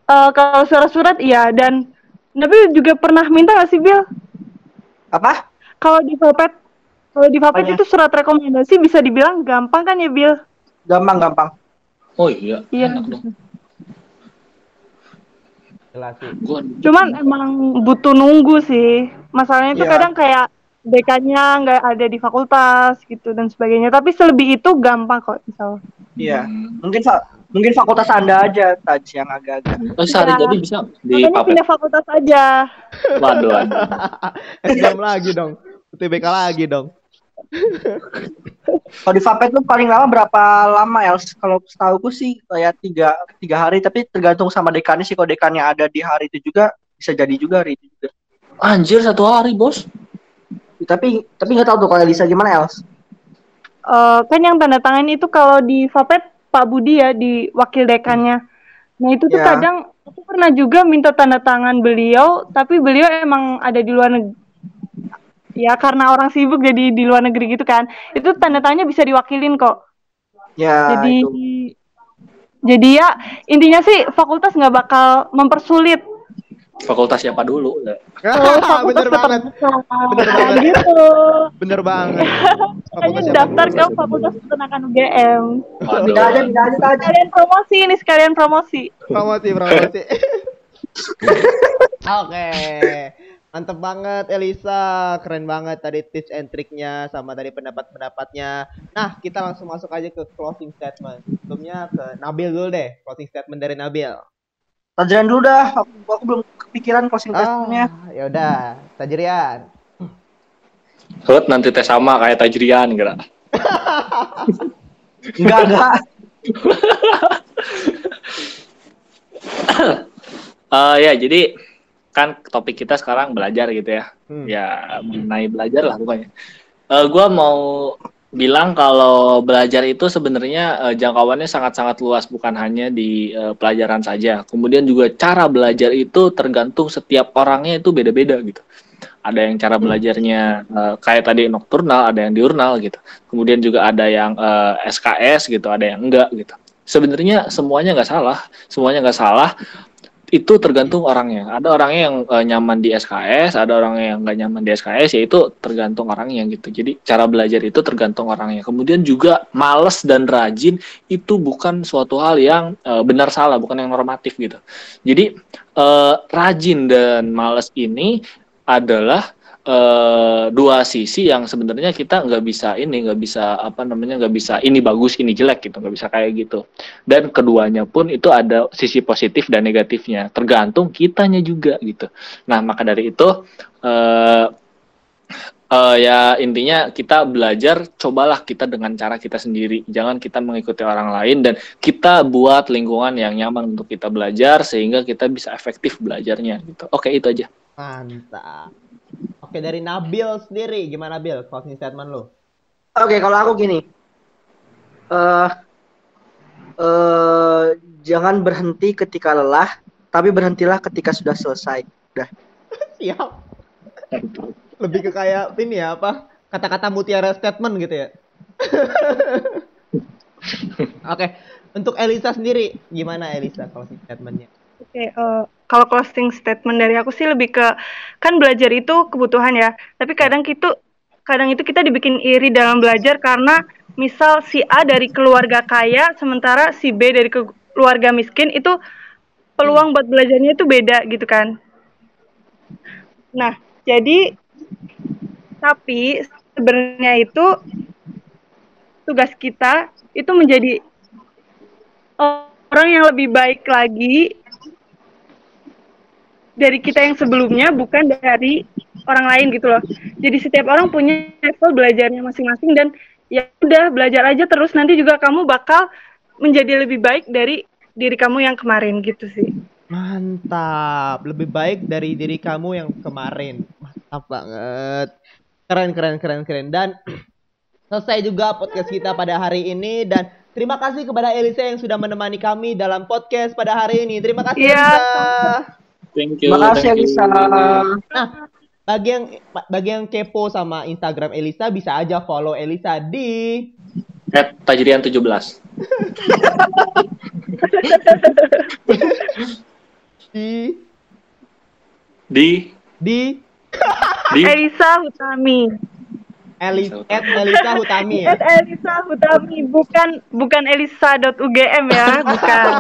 Eh, kalau surat-surat iya dan Nabil juga pernah minta gak sih Bill? Apa? Kalau di Vapet, kalau di Vapet Apanya? itu surat rekomendasi bisa dibilang gampang kan ya Bill? Gampang, gampang. Oh iya, Iya. Cuman emang butuh nunggu sih. Masalahnya itu Iya. kadang kayak dekannya nggak ada di fakultas gitu dan sebagainya. Tapi selebih itu gampang kok misal. Iya. Hmm. Mungkin mungkin fakultas Anda aja Taj yang agak-agak. Oh, sehari jadi bisa di Makanya pindah fakultas aja. Waduh, waduh. SBM lagi dong. UTBK lagi dong. Kalau di Vapet tuh paling lama berapa lama Els? Kalau setahuku sih kayak tiga, tiga hari, tapi tergantung sama dekannya sih. Kalau dekannya ada di hari itu juga, bisa jadi juga hari itu juga. Anjir satu hari bos. Tapi tapi nggak tahu tuh kalau Elisa gimana Els? Eh, kan yang tanda tangan itu kalau di Vapet Pak Budi ya di wakil dekannya. Nah itu tuh Ya. kadang aku pernah juga minta tanda tangan beliau, tapi beliau emang ada di luar negeri. Ya karena orang sibuk jadi di luar negeri gitu kan. Itu tanda tangannya bisa diwakilin kok. Ya jadi itu. jadi ya intinya sih fakultas nggak bakal mempersulit. Fakultas siapa dulu? Kalau fakultas bener banget. Bener banget. gitu. Bener banget. Siapa? daftar ke fakultas peternakan UGM. Tidak aja, tidak aja, tidak. Sekalian promosi ini sekalian promosi. Promosi, promosi. Oke. Mantep banget Elisa, keren banget tadi tips and triknya sama tadi pendapat-pendapatnya. Nah, kita langsung masuk aja ke closing statement. Sebelumnya ke Nabil dulu deh, closing statement dari Nabil. Tajrian dulu dah. Aku, aku belum kepikiran closing statementnya. ya udah, Tajrian. Hut nanti tes sama kayak Tajrian kira. Enggak, enggak. Eh ya jadi kan topik kita sekarang belajar gitu ya. Hmm. Ya mengenai belajar lah pokoknya. Eh gua mau bilang kalau belajar itu sebenarnya eh, jangkauannya sangat-sangat luas bukan hanya di eh, pelajaran saja. Kemudian juga cara belajar itu tergantung setiap orangnya itu beda-beda gitu. Ada yang cara belajarnya eh, kayak tadi nokturnal, ada yang diurnal gitu. Kemudian juga ada yang eh, SKS gitu, ada yang enggak gitu. Sebenarnya semuanya nggak salah, semuanya nggak salah itu tergantung orangnya. Ada orangnya yang eh, nyaman di SKS, ada orangnya yang nggak nyaman di SKS, yaitu tergantung orangnya gitu. Jadi cara belajar itu tergantung orangnya. Kemudian juga males dan rajin itu bukan suatu hal yang eh, benar salah, bukan yang normatif gitu. Jadi eh, rajin dan males ini adalah eh, dua sisi yang sebenarnya kita nggak bisa ini, nggak bisa apa namanya, nggak bisa ini bagus, ini jelek gitu, nggak bisa kayak gitu. Dan keduanya pun itu ada sisi positif dan negatifnya. Tergantung kitanya juga gitu. Nah maka dari itu eh, uh, ya intinya kita belajar cobalah kita dengan cara kita sendiri. Jangan kita mengikuti orang lain dan kita buat lingkungan yang nyaman untuk kita belajar sehingga kita bisa efektif belajarnya gitu. Oke itu aja. Mantap oke dari Nabil sendiri gimana Bil closing statement lo oke kalau aku gini. Eh uh, uh, jangan berhenti ketika lelah tapi berhentilah ketika sudah selesai. Udah siap. Lebih ke kayak ini ya apa? Kata-kata mutiara statement gitu ya. Oke okay. untuk Elisa sendiri gimana Elisa closing statementnya? Oke okay, uh, eh, kalau closing statement dari aku sih lebih ke kan belajar itu kebutuhan ya. Tapi kadang itu kadang itu kita dibikin iri dalam belajar karena misal si A dari keluarga kaya sementara si B dari keluarga miskin itu peluang buat belajarnya itu beda gitu kan. Nah jadi tapi sebenarnya itu tugas kita itu menjadi orang yang lebih baik lagi dari kita yang sebelumnya bukan dari orang lain gitu loh. Jadi setiap orang punya level belajarnya masing-masing dan ya udah belajar aja terus nanti juga kamu bakal menjadi lebih baik dari diri kamu yang kemarin gitu sih. Mantap, lebih baik dari diri kamu yang kemarin. Mantap banget. Keren, keren, keren, keren. Dan selesai juga podcast kita pada hari ini. Dan terima kasih kepada Elisa yang sudah menemani kami dalam podcast pada hari ini. Terima kasih, ya. Elisa. Thank you. Terima kasih, Elisa. Nah, bagi yang bagi yang kepo sama Instagram Elisa bisa aja follow Elisa di at tajrian 17 di di di di Elisa Hutami. Elis, at Elisa Hutami ya. At Elisa Hutami, bukan bukan Elisa.ugm ya, bukan.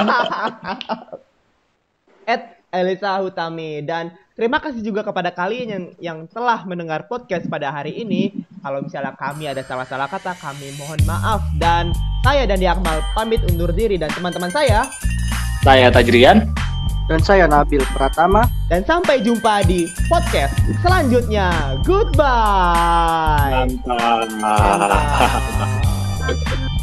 at Elisa Hutami dan terima kasih juga kepada kalian yang yang telah mendengar podcast pada hari ini. Kalau misalnya kami ada salah-salah kata, kami mohon maaf dan saya dan Akmal pamit undur diri dan teman-teman saya. Saya Tajrian. Dan saya Nabil Pratama. Dan sampai jumpa di podcast selanjutnya. Goodbye. Mantap. Mantap.